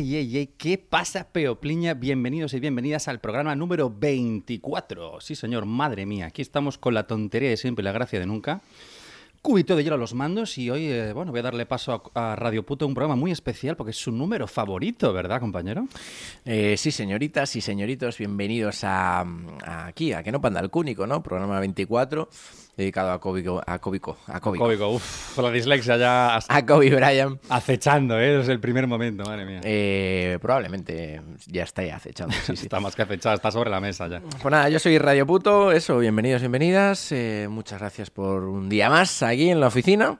Ey, ¿qué pasa, Peopliña? Bienvenidos y bienvenidas al programa número 24. Sí, señor, madre mía, aquí estamos con la tontería de siempre y la gracia de nunca. Cubito de hielo a los mandos y hoy, eh, bueno, voy a darle paso a, Radio Puto, un programa muy especial porque es su número favorito, ¿verdad, compañero? Eh, sí, señoritas y señoritos, bienvenidos a aquí, a Que no panda el cúnico, ¿no? Programa 24, dedicado a Cóbico, a Cóbico, a Cóbico. Cómico, uff, la dislexia ya A Kobe Bryant. acechando, ¿eh? Desde el primer momento, madre mía. Eh, probablemente ya está ya acechando, sí, sí. Está más que acechada, está sobre la mesa ya. Pues nada, yo soy Radio Puto, eso, bienvenidos, bienvenidas. eh, muchas gracias por un día más aquí en la oficina.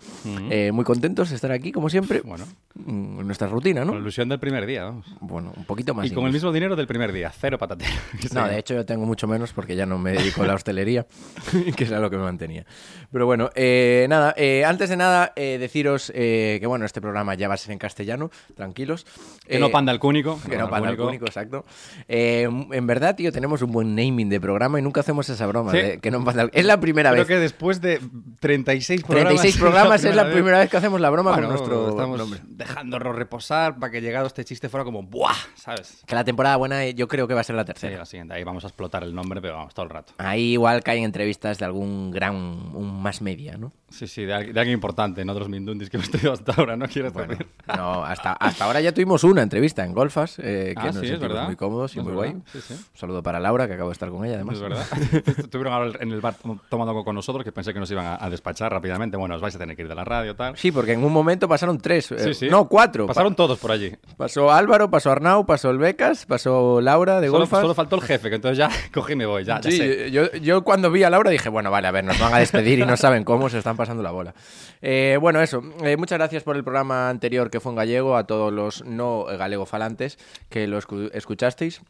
Eh, muy contentos de estar aquí, como siempre. Bueno, Mm, En nuestra rutina, con la ¿no? ilusión del primer día, vamos. Bueno, un poquito más. Y con el mismo dinero del primer día, cero patatero. No, de hecho yo tengo mucho menos porque ya no me dedico a la hostelería, que es a lo que me mantenía. Pero bueno, eh, nada, eh, antes de nada eh, deciros eh, que bueno, este programa ya va a ser en castellano, tranquilos. Que Eh, no panda el cúnico. Que no panda el cúnico, exacto. Eh, en verdad, tío, tenemos un buen naming de programa y nunca hacemos esa broma Sí. de que no panda el- Es la primera Creo vez. que después de 36 programas... 36 programas es la primera vez que hacemos la broma Bueno, con nuestro estamos nombre. dejándolo reposar para que llegado este chiste fuera como ¡buah! ¿Sabes? Que la temporada buena eh, yo creo que va a ser la Sí, tercera. la siguiente. Ahí vamos a explotar el nombre, pero vamos, todo el rato. Ahí igual caen entrevistas de algún gran, un más media, ¿no? Sí, sí, de, al- de alguien importante, no otros mindundis que hemos tenido hasta ahora, ¿no quieres Bueno, decir? no, hasta, hasta ahora ya tuvimos una entrevista en Golfas, eh, que Ah, nos sí, sentimos verdad. muy cómodos y Es muy guay. sí, sí. Un saludo para Laura, que acabo de estar con ella, además. Es verdad. Estuvieron ahora en el bar tomando algo con nosotros que pensé que nos iban a, a despachar rápidamente. Bueno, os vais a tener que ir de la radio, tal. Sí, porque en un momento pasaron tres, eh, no, cuatro. Pasaron todos por allí. Pa- pasó Álvaro, pasó Arnau, pasó el Becas, pasó Laura de Solo, Golfas. solo faltó el jefe, que entonces ya cogí y me voy. Ya, ya Sí, sé. yo, yo cuando vi a Laura dije, bueno, vale, a ver, nos van a despedir y no saben cómo, se están pasando la bola. Eh, bueno, eso. eh, muchas gracias por el programa anterior que fue en gallego, a todos los no galegofalantes que lo escu- escuchasteis.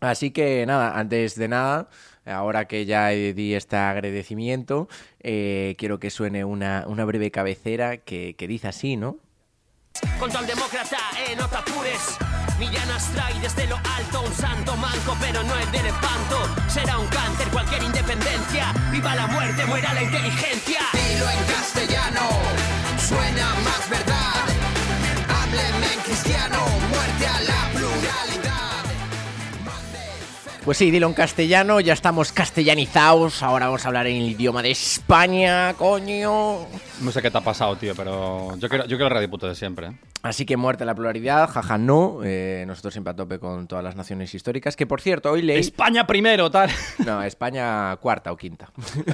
Así que nada, antes de nada, ahora que ya di este agradecimiento, eh, quiero que suene una, una breve cabecera que, que dice así, ¿no? Contra el demócrata, eh, no te apures. Millanas trae desde lo alto un santo manco, pero no el del espanto. Será un cáncer cualquier independencia. Viva la muerte, muera la inteligencia. Dilo en castellano, suena más verdad. Hábleme en cristiano, muerte a la pluralidad. Pues sí, dilo en castellano, ya estamos castellanizados, ahora vamos a hablar en el idioma de España, coño. No sé qué te ha pasado, tío, pero yo quiero, yo quiero el radio puto de siempre. ¿eh? Así que muerte a la pluralidad, jaja, no. eh, nosotros siempre a tope con todas las naciones históricas, que por cierto, hoy leí... España primero, tal. No, España cuarta o quinta.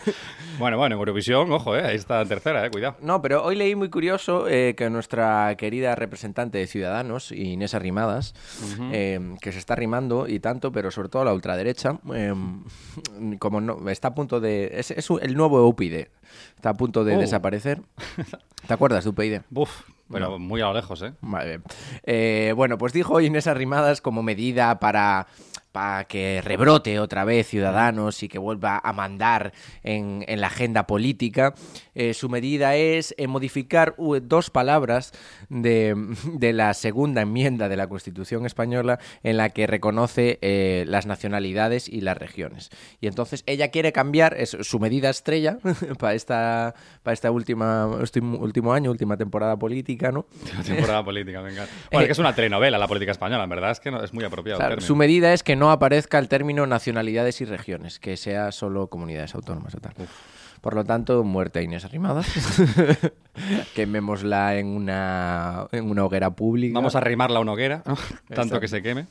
bueno, bueno, en Eurovisión, ojo, eh, ahí está tercera, eh, cuidado. No, pero hoy leí muy curioso eh, que nuestra querida representante de Ciudadanos, Inés Arrimadas, eh, que se está arrimando y tanto, pero sobre todo la ultraderecha, como no, está a punto de... Es, el nuevo UPyD, está a punto de Oh. desaparecer. ¿Te acuerdas de UPyD? Buf, pero muy a lo lejos, ¿eh? Vale. Eh, bueno, pues dijo Inés Arrimadas como medida para, para que rebrote otra vez Ciudadanos y que vuelva a mandar en, en la agenda política. eh, su medida es eh, modificar dos palabras de, de la segunda enmienda de la Constitución española en la que reconoce eh, las nacionalidades y las regiones. Y entonces ella quiere cambiar, es su medida estrella para esta, para esta última, este último año, última temporada política, ¿no? La temporada política, venga. Bueno, que es una telenovela la política española, en verdad es que no, es muy apropiado. Claro, su medida es que no aparezca el término nacionalidades y regiones, que sea solo comunidades autónomas o tal. Por lo tanto, muerte a Inés Arrimadas. Quemémosla en una, en una hoguera pública. Vamos a arrimarla a una hoguera, ¿no? tanto Exacto. que se queme.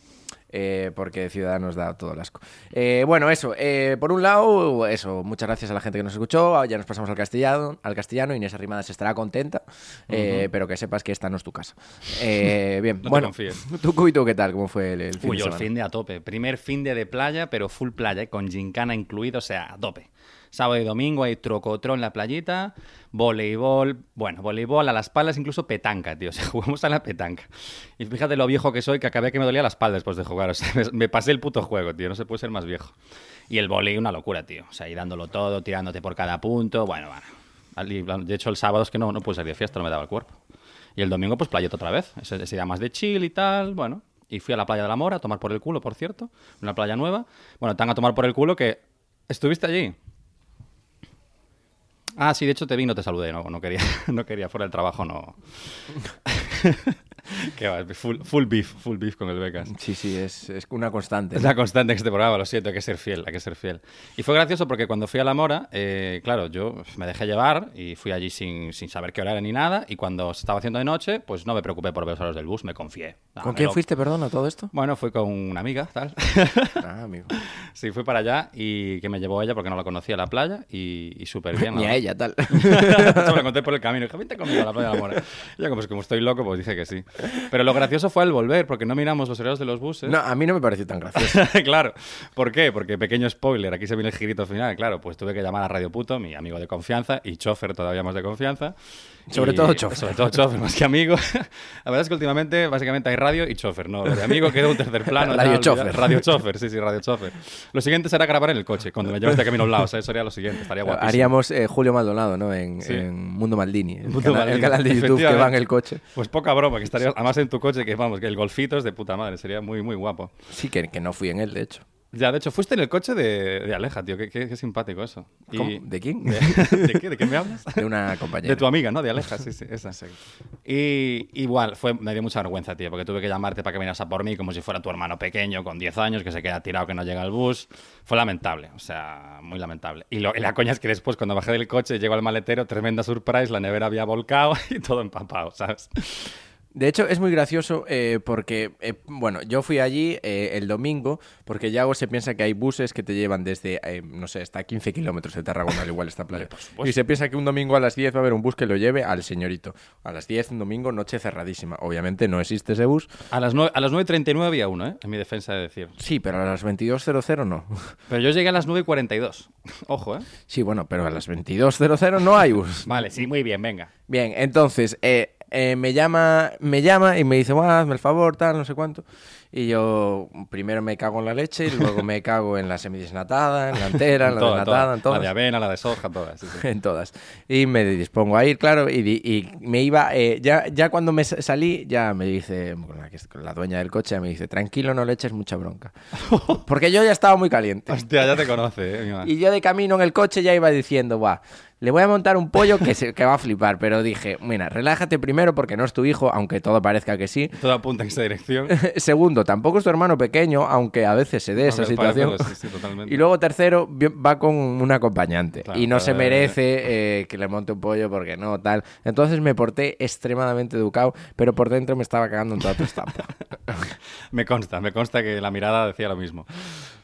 Eh, porque Ciudadanos da todo el asco. Eh, bueno, eso. eh, por un lado, eso. Muchas gracias a la gente que nos escuchó. Ya nos pasamos al castellano. Al castellano. Inés Arrimadas estará contenta. eh, Pero que sepas que esta no es tu casa. Eh, bien, te bueno. ¿Tú y tú qué tal? ¿Cómo fue el, el fin Uy, de yo el semana? fin de a tope. Primer fin de de playa, pero full playa, con gincana incluido, o sea, a tope. Sábado y domingo hay trocotrón en la playita, voleibol, bueno, voleibol a las palas, incluso petanca, tío. O sea, jugamos a la petanca. Y fíjate lo viejo que soy, que acabé que me dolía la espalda después de jugar. O sea, me, pasé el puto juego, tío. No se puede ser más viejo. Y el volei, una locura, tío. O sea, ahí dándolo todo, tirándote por cada punto. Bueno, bueno. De hecho, el sábado es que no, no pude salir de fiesta, no me daba el cuerpo. Y el domingo, pues playeta otra vez. Ese, ese más de chill y tal, bueno. Y fui a la playa de la Mora a tomar por el culo, por cierto. Una playa nueva. Bueno, tan a tomar por el culo que... ¿Estuviste allí? Ah, sí, de hecho te vi y no te saludé. No, no quería, no quería. Fuera del trabajo no... Qué va, full, full beef, full beef con el Becas. Sí, sí, es, es una constante. Es la constante en este programa, lo siento, hay que ser fiel, hay que ser fiel. Y fue gracioso porque cuando fui a la Mora, eh, claro, yo me dejé llevar y fui allí sin, sin saber qué hora era ni nada. Y cuando se estaba haciendo de noche, pues no me preocupé por ver los horas del bus, me confié. Ah, ¿Con me quién lo- fuiste, perdona, todo esto? Bueno, fui con una amiga, tal. Ah, amigo. sí, fui para allá y que me llevó ella porque no la conocía a la playa y, y súper bien. Ni a ella, tal. Me lo conté por el camino. Dije, vente conmigo a la playa de la Mora. Y yo, pues como estoy loco, pues dije que sí. Pero lo gracioso fue el volver, porque no miramos los horarios de los buses. No, a mí no me pareció tan gracioso. claro. ¿Por qué? Porque pequeño spoiler, aquí se viene el girito final. Claro, pues tuve que llamar a Radio Puto, mi amigo de confianza, y chofer todavía más de confianza. Sobre Y- todo chofer. Sobre todo chofer, más que amigo. La verdad es que últimamente, básicamente, hay radio y chofer, ¿no? Lo de amigo queda un tercer plano. Radio olvida- chofer. Radio chofer, sí, sí, radio chofer. Lo siguiente será grabar en el coche, cuando me lleves de camino a un lado. O sea, eso sería lo siguiente, estaría guapísimo. Haríamos eh, Julio Maldonado, ¿no? En, Sí. en Mundo Maldini. El, Mundo canal, el Maldini, canal de YouTube que va en el coche. Pues poca broma, que estaría además en tu coche, que vamos, que el golfito es de puta madre, sería muy, muy guapo. Sí, que, que no fui en él, de hecho. Ya, de hecho, fuiste en el coche de, de Aleja, tío, qué, qué- qué simpático eso. Y-. ¿De quién? ¿De, de qué? ¿De qué me hablas? De una compañera. De tu amiga, ¿no? De Aleja, sí, sí, esa. Y igual, fue, me dio mucha vergüenza, tío, porque tuve que llamarte para que vinieras a por mí como si fuera tu hermano pequeño con 10 años que se queda tirado que no llega al bus. Fue lamentable, o sea, muy lamentable. Y, lo- y la coña es que después, cuando bajé del coche, llego al maletero, tremenda surprise, la nevera había volcado y todo empapado, ¿sabes? De hecho, es muy gracioso eh, porque, eh, bueno, yo fui allí eh, el domingo porque Yago se piensa que hay buses que te llevan desde, no sé, hasta 15 kilómetros de Tarragona, al igual esta playa. Y se piensa que un domingo a las 10 va a haber un bus que lo lleve al señorito. A las 10, un domingo, noche cerradísima. Obviamente no existe ese bus. A las, nueve- a las 9.39 había uno, ¿eh? En mi defensa de decir. Sí, pero a las 22.00 no. Pero yo llegué a las 9.42. Ojo, ¿eh? Sí, bueno, pero a las 22.00 no hay bus. Vale, sí, muy bien, venga. Bien, entonces, eh, eh, me llama me llama y me dice, "Buah, hazme el favor, tal, no sé cuánto. Y yo primero me cago en la leche y luego me cago en la semidesnatada, en la entera, en la Toda, desnatada, toda. en todas. La de avena, la de soja, todas. sí, sí. En todas. Y me dispongo a ir, claro, y, y me iba, eh, ya, ya cuando me sa- salí, ya me dice, con la, que- con la dueña del coche, me dice, tranquilo, no le eches mucha bronca. Porque yo ya estaba muy caliente. Hostia, ya te conoce, ¿eh? Y yo de camino en el coche ya iba diciendo, va, le voy a montar un pollo que, se, que va a flipar. Pero dije, mira, relájate primero porque no es tu hijo, aunque todo parezca que sí. Todo apunta en esa dirección. Segundo, tampoco es tu hermano pequeño, aunque a veces se dé esa situación. sí, sí. Y luego tercero, va con un acompañante. Claro, y no se merece eh, que le monte un pollo porque no, tal. Entonces me porté extremadamente educado, pero por dentro me estaba cagando en toda tu estampa. Me consta, me consta que la mirada decía lo mismo.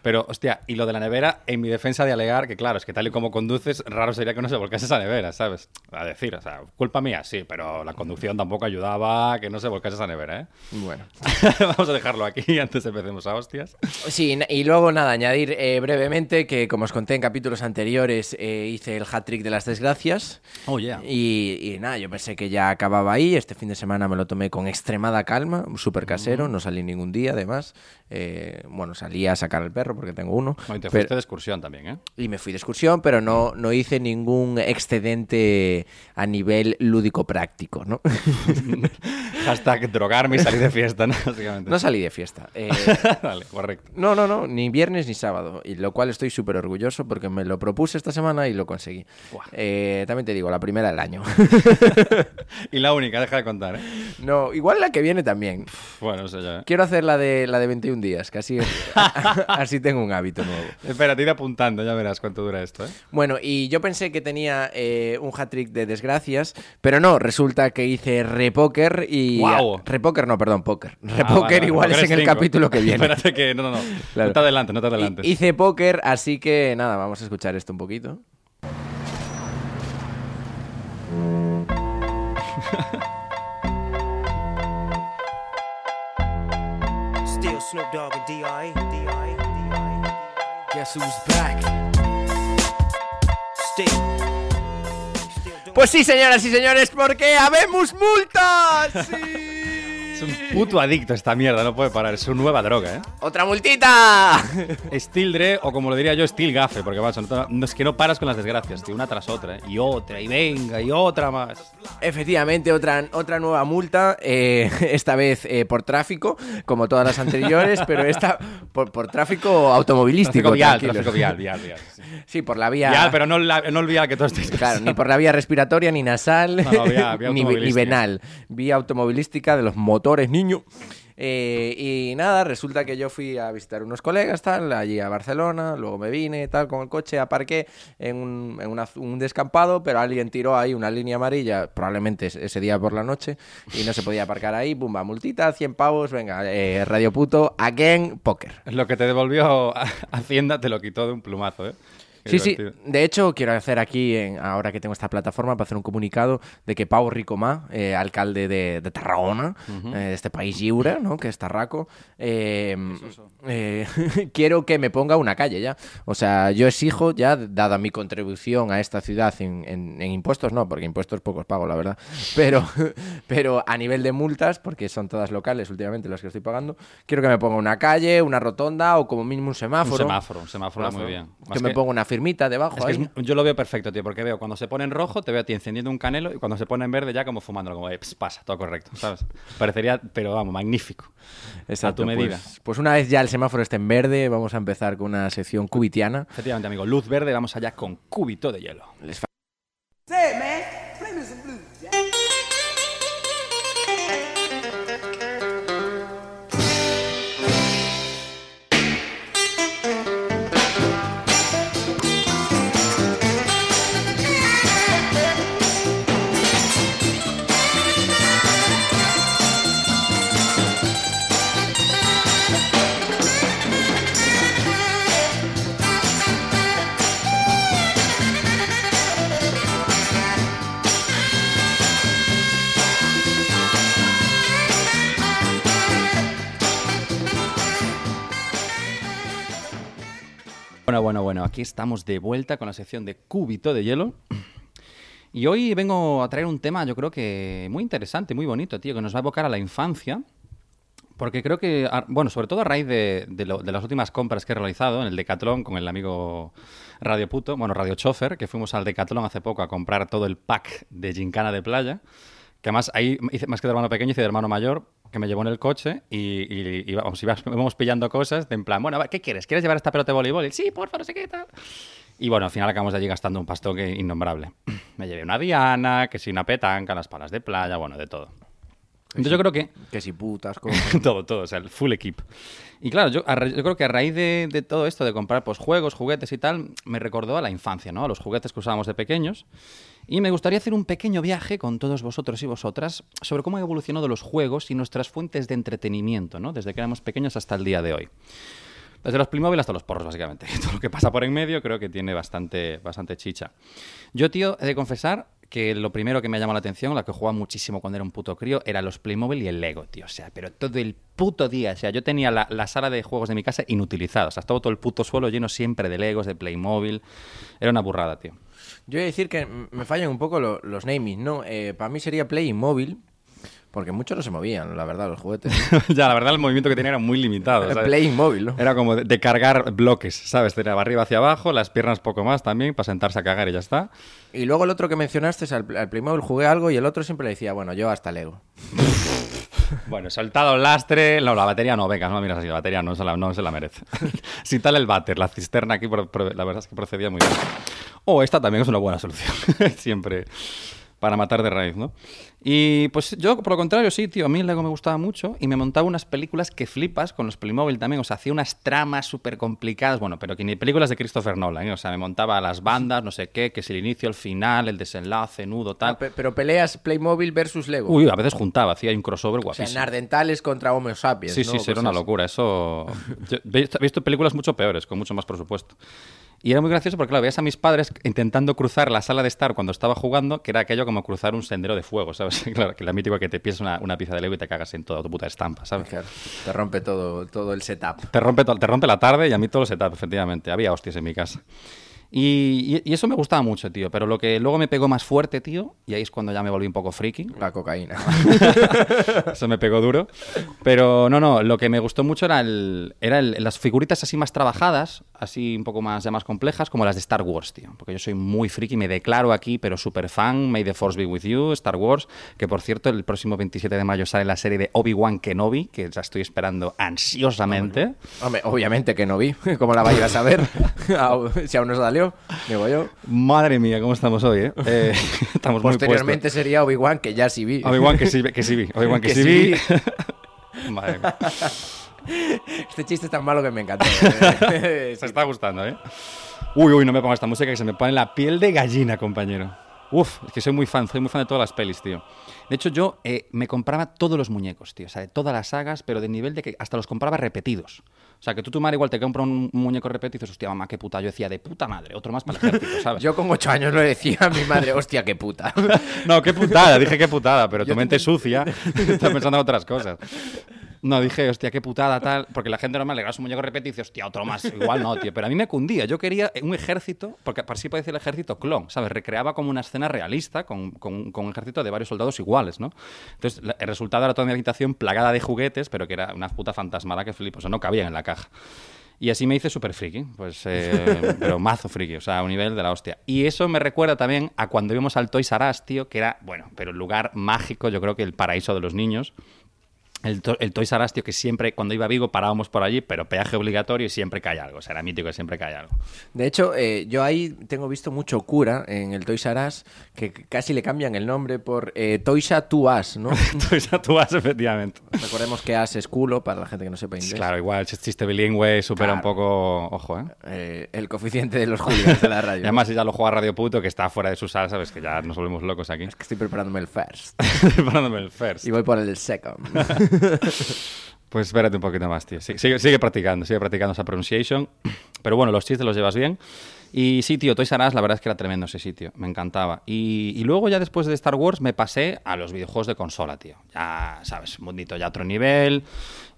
Pero, hostia, y lo de la nevera, en mi defensa de alegar, que claro, es que tal y como conduces, raro sería que no se volcase esa nevera, ¿sabes? A decir, o sea, culpa mía, sí, pero la conducción tampoco ayudaba a que no se volcase esa nevera, ¿eh? bueno. Vamos a dejarlo aquí antes de empecemos a hostias. Sí, y luego nada, añadir eh, brevemente que como os conté en capítulos anteriores eh, hice el hat-trick de las desgracias Oh, yeah. y, y nada, yo pensé que ya acababa ahí, este fin de semana me lo tomé con extremada calma, súper casero, no salí ningún día además, Eh, bueno, salí a sacar al perro porque tengo uno y te pero- fuiste de excursión también, ¿eh? y me fui de excursión, pero no, no hice ningún excedente a nivel lúdico-práctico, ¿no? Hashtag drogarme y salir de fiesta, ¿no? Básicamente. no salí de fiesta. Eh, vale, correcto. No, no, no, ni viernes ni sábado, y lo cual estoy súper orgulloso porque me lo propuse esta semana y lo conseguí. Eh, también te digo, la primera del año. Y la única, deja de contar, ¿eh? no, igual la que viene también. Bueno, eso ya. Quiero hacer la de la de 21 días, que así, tengo un hábito nuevo. Espera, te iré apuntando, ya verás cuánto dura esto, ¿eh? Bueno, y yo pensé que tenía eh, un hat-trick de desgracias, pero no, resulta que hice repóker y... ¡Guau! Repóker no, perdón, póker. Ah, Repóker vale, vale, igual es en el cinco. capítulo que viene. Espérate que... No, no, no. Claro. No te adelantes, no te adelantes. Hice póker, así que nada, vamos a escuchar esto un poquito. Snoop Dogg and D.I. D.I. D.I. Guess who's back? still. still doing Pues sí, señoras y señores, porque habemos multas. Sí. Es un puto adicto esta mierda, no puede parar. Es su nueva droga, ¿eh? ¡Otra multita! Steel Dre, o como lo diría yo, Steel Gafe, porque macho, no, no- es que no paras con las desgracias, tío, una tras otra, ¿eh? Y otra, y venga, y otra más. Efectivamente, otra, otra nueva multa, eh, esta vez eh, por tráfico, como todas las anteriores, pero esta por, por tráfico automovilístico. Tráfico vial, tráfico vial, vial, vial. sí. Sí, por la vía... Vial, pero no, la- no el vial que todos estáis Claro, ni por la vía respiratoria, ni nasal, No, no, vía- vía ni, ni venal. Vía automovilística de los motores, niño. Eh, y nada, resulta que yo fui a visitar unos colegas, tal, allí a Barcelona, luego me vine, tal, con el coche, aparqué en un, en un descampado, pero alguien tiró ahí una línea amarilla, probablemente ese- día por la noche, y no se podía aparcar ahí, pumba, multita, 100 pavos, venga, eh, radio puto, again, póker. Lo que te devolvió Hacienda te lo quitó de un plumazo, ¿eh? Sí, sí. De hecho, quiero hacer aquí, en- ahora que tengo esta plataforma, para hacer un comunicado de que Pau Ricomá, eh, alcalde de, de Tarragona, eh, de este país lliure, ¿no? que es Tarraco, eh, eh, quiero que me ponga una calle ya. O sea, yo exijo ya, dada mi contribución a esta ciudad en, en- en impuestos, no, porque impuestos pocos pago, la verdad, pero, pero a nivel de multas, porque son todas locales últimamente las que estoy pagando, quiero que me ponga una calle, una rotonda o como mínimo un Un semáforo. semáforo, un semáforo muy bien. Que me ponga una firmita debajo. Es que ahí. es- yo lo veo perfecto, tío, porque veo cuando se pone en rojo, te veo a ti encendiendo un canelo y cuando se pone en verde ya como fumándolo, como, eh, ps, pasa, todo correcto, ¿sabes? Parecería, pero vamos, magnífico. Exacto, a tu medida. Pues, pues una vez ya el semáforo esté en verde, vamos a empezar con una sección cubitiana. Efectivamente, amigo, luz verde, vamos allá con cúbito de hielo. Les Bueno, bueno, bueno, aquí estamos de vuelta con la sección de cúbito de hielo. Y hoy vengo a traer un tema, yo creo que muy interesante, muy bonito, tío, que nos va a evocar a la infancia. Porque creo que, bueno, sobre todo a raíz de, las últimas compras que he realizado en el Decathlon con el amigo Radio Puto, bueno, Radio Chofer, que fuimos al Decathlon hace poco a comprar todo el pack de Gincana de playa. Que además ahí más que de hermano pequeño, hice de hermano mayor, que me llevó en el coche y, vamos, íbamos pillando cosas de en plan, bueno, ¿qué quieres? ¿Quieres llevar esta pelota de voleibol? Y, sí, porfa, no sé qué tal. Y bueno, al final acabamos de allí gastando un pastón que innombrable. Me llevé una diana, que sí, una petanca, las palas de playa, bueno, de todo. Entonces yo creo que Que si putas, con... todo, todo, o sea, el full equip. Y claro, yo, a ra- yo creo que a raíz de, de todo esto, de comprar pues, juegos, juguetes y tal, me recordó a la infancia, ¿no? A los juguetes que usábamos de pequeños. Y me gustaría hacer un pequeño viaje con todos vosotros y vosotras sobre cómo han evolucionado los juegos y nuestras fuentes de entretenimiento, ¿no? Desde que éramos pequeños hasta el día de hoy. Desde los Playmobil hasta los porros, básicamente. Todo lo que pasa por en medio creo que tiene bastante, bastante chicha. Yo, tío, he de confesar que lo primero que me llamó la atención, la que jugaba muchísimo cuando era un puto crío, era los Playmobil y el Lego, tío. O sea, pero todo el puto día. O sea, yo tenía la, la sala de juegos de mi casa inutilizada. O sea, estaba todo el puto suelo lleno siempre de Legos, de Playmobil. Era una burrada, tío. Yo voy a decir que me fallan un poco lo- los naming, ¿no? Eh, para mí sería Play móvil, porque muchos no se movían, la verdad, los juguetes. ya, la verdad, el movimiento que tenía era muy limitado. ¿sabes? Play móvil, ¿no? Era como de, de cargar bloques, ¿sabes? De arriba hacia abajo, las piernas poco más también, para sentarse a cagar y ya está. Y luego el otro que mencionaste, al, al Playmobil jugué algo y el otro siempre le decía, bueno, yo hasta Lego. Bueno, soltado el lastre. No, la batería no, venga, no miras así, la batería no se la, no se la merece. Sin tal el váter, la cisterna aquí, la verdad es que procedía muy bien. O esta también es una buena solución, siempre para matar de raíz, ¿no? Y pues yo, por lo contrario, sí, tío, a mí el Lego me gustaba mucho y me montaba unas películas que flipas con los Playmobil también, o sea, hacía unas tramas súper complicadas, bueno, pero que ni películas de Christopher Nolan, ¿eh? o sea, me montaba las bandas, no sé qué, que es el inicio, el final, el desenlace, nudo, tal. Ah, pe- pero peleas Playmobil versus Lego. Uy, a veces juntaba, hacía un crossover o sea, guapísimo. Nardentales contra Homo sapiens. Sí, ¿no? sí, sí, era Cosas una locura. Eso. Yo he visto películas mucho peores, con mucho más presupuesto. Y era muy gracioso porque, claro, veías a mis padres intentando cruzar la sala de estar cuando estaba jugando, que era aquello como cruzar un sendero de fuego, ¿sabes? Claro, que la mítica que te piensas una, una pieza de Lego y te cagas en toda tu puta estampa, ¿sabes? Claro, te rompe todo, todo el setup. Te rompe, te rompe la tarde y a mí todo el setup, efectivamente. Había hostias en mi casa. Y, y- y eso me gustaba mucho, tío. Pero lo que luego me pegó más fuerte, tío, y ahí es cuando ya me volví un poco friki. La cocaína. Eso me pegó duro. Pero no, no, lo que me gustó mucho era, el, era el- las figuritas así más trabajadas, así un poco más, ya más complejas, como las de Star Wars, tío. Porque yo soy muy friki, me declaro aquí, pero súper fan. May the Force be with you, Star Wars. Que por cierto, el próximo 27 de mayo sale la serie de Obi-Wan Kenobi, que la estoy esperando ansiosamente. Hombre, obviamente que no vi. ¿Cómo la vayas a? Au- si aún no salió, digo yo. Madre mía, ¿cómo estamos hoy, eh? Eh, estamos Posteriormente sería Obi-Wan, que ya sí vi. Obi-Wan que sí, que sí vi. Obi-Wan que, Que sí vi. vi. Madre mía. Este chiste es tan malo que me encantó. eh. Se está gustando, ¿eh? Uy, uy, no me pongas esta música que se me pone la piel de gallina, compañero. Uf, es que soy muy fan, soy muy fan de todas las pelis, tío. De hecho, yo eh, me compraba todos los muñecos, tío. O sea, de todas las sagas, pero de nivel de que hasta los compraba repetidos. O sea, que tú, tu madre, igual te compra un muñeco repetido y dices, hostia, mamá, qué puta. Yo decía, de puta madre, otro más para el ejército, ¿sabes? Yo con ocho años lo decía a mi madre, hostia, qué puta. No, qué putada, dije qué putada, pero tu mente sucia está pensando en otras cosas. No, dije, hostia, qué putada, tal. Porque la gente normal le grabas un muñeco repetido y dice, hostia, otro más. Igual no, tío. Pero a mí me cundía. Yo quería un ejército, porque así puede decir el ejército clon, ¿sabes? Recreaba como una escena realista con, con- con un ejército de varios soldados iguales, ¿no? Entonces, el resultado era toda mi habitación plagada de juguetes, pero que era una puta fantasmada que flipo. O sea, no cabían en la caja. Y así me hice súper friki, pues, eh, pero mazo friki, o sea, a un nivel de la hostia. Y eso me recuerda también a cuando íbamos al Toys R Us, tío, que era, bueno, pero el lugar mágico, yo creo que el paraíso de los niños. El, to- el Us, tío, que siempre, cuando iba a Vigo, parábamos por allí, pero peaje obligatorio y siempre cae algo. O sea, era mítico que siempre cae algo. De hecho, eh, yo ahí tengo visto mucho cura en el Toys R Us, que casi le cambian el nombre por eh, Toys R Us, ¿no? Toys R Us, efectivamente. Recordemos que Us es culo, para la gente que no sepa inglés. Claro, igual, ch- chiste bilingüe supera un poco, ojo, ¿eh? Eh, el coeficiente de los hooligans de la Y radio. además, si ya lo juega Radio Puto, que está fuera de su sala, sabes que ya nos volvemos locos aquí. Es que estoy preparándome el first. Preparándome el first. y voy por el second. Pues espérate un poquito más, tío. Sigue, practicando, sigue practicando esa pronunciation. Pero bueno, los chistes los llevas bien. Y sí, tío, Toys R la verdad es que era tremendo ese sitio. Me encantaba. Y, y luego ya después de Star Wars me pasé a los videojuegos de consola, tío. Ya, sabes, mundito ya otro nivel.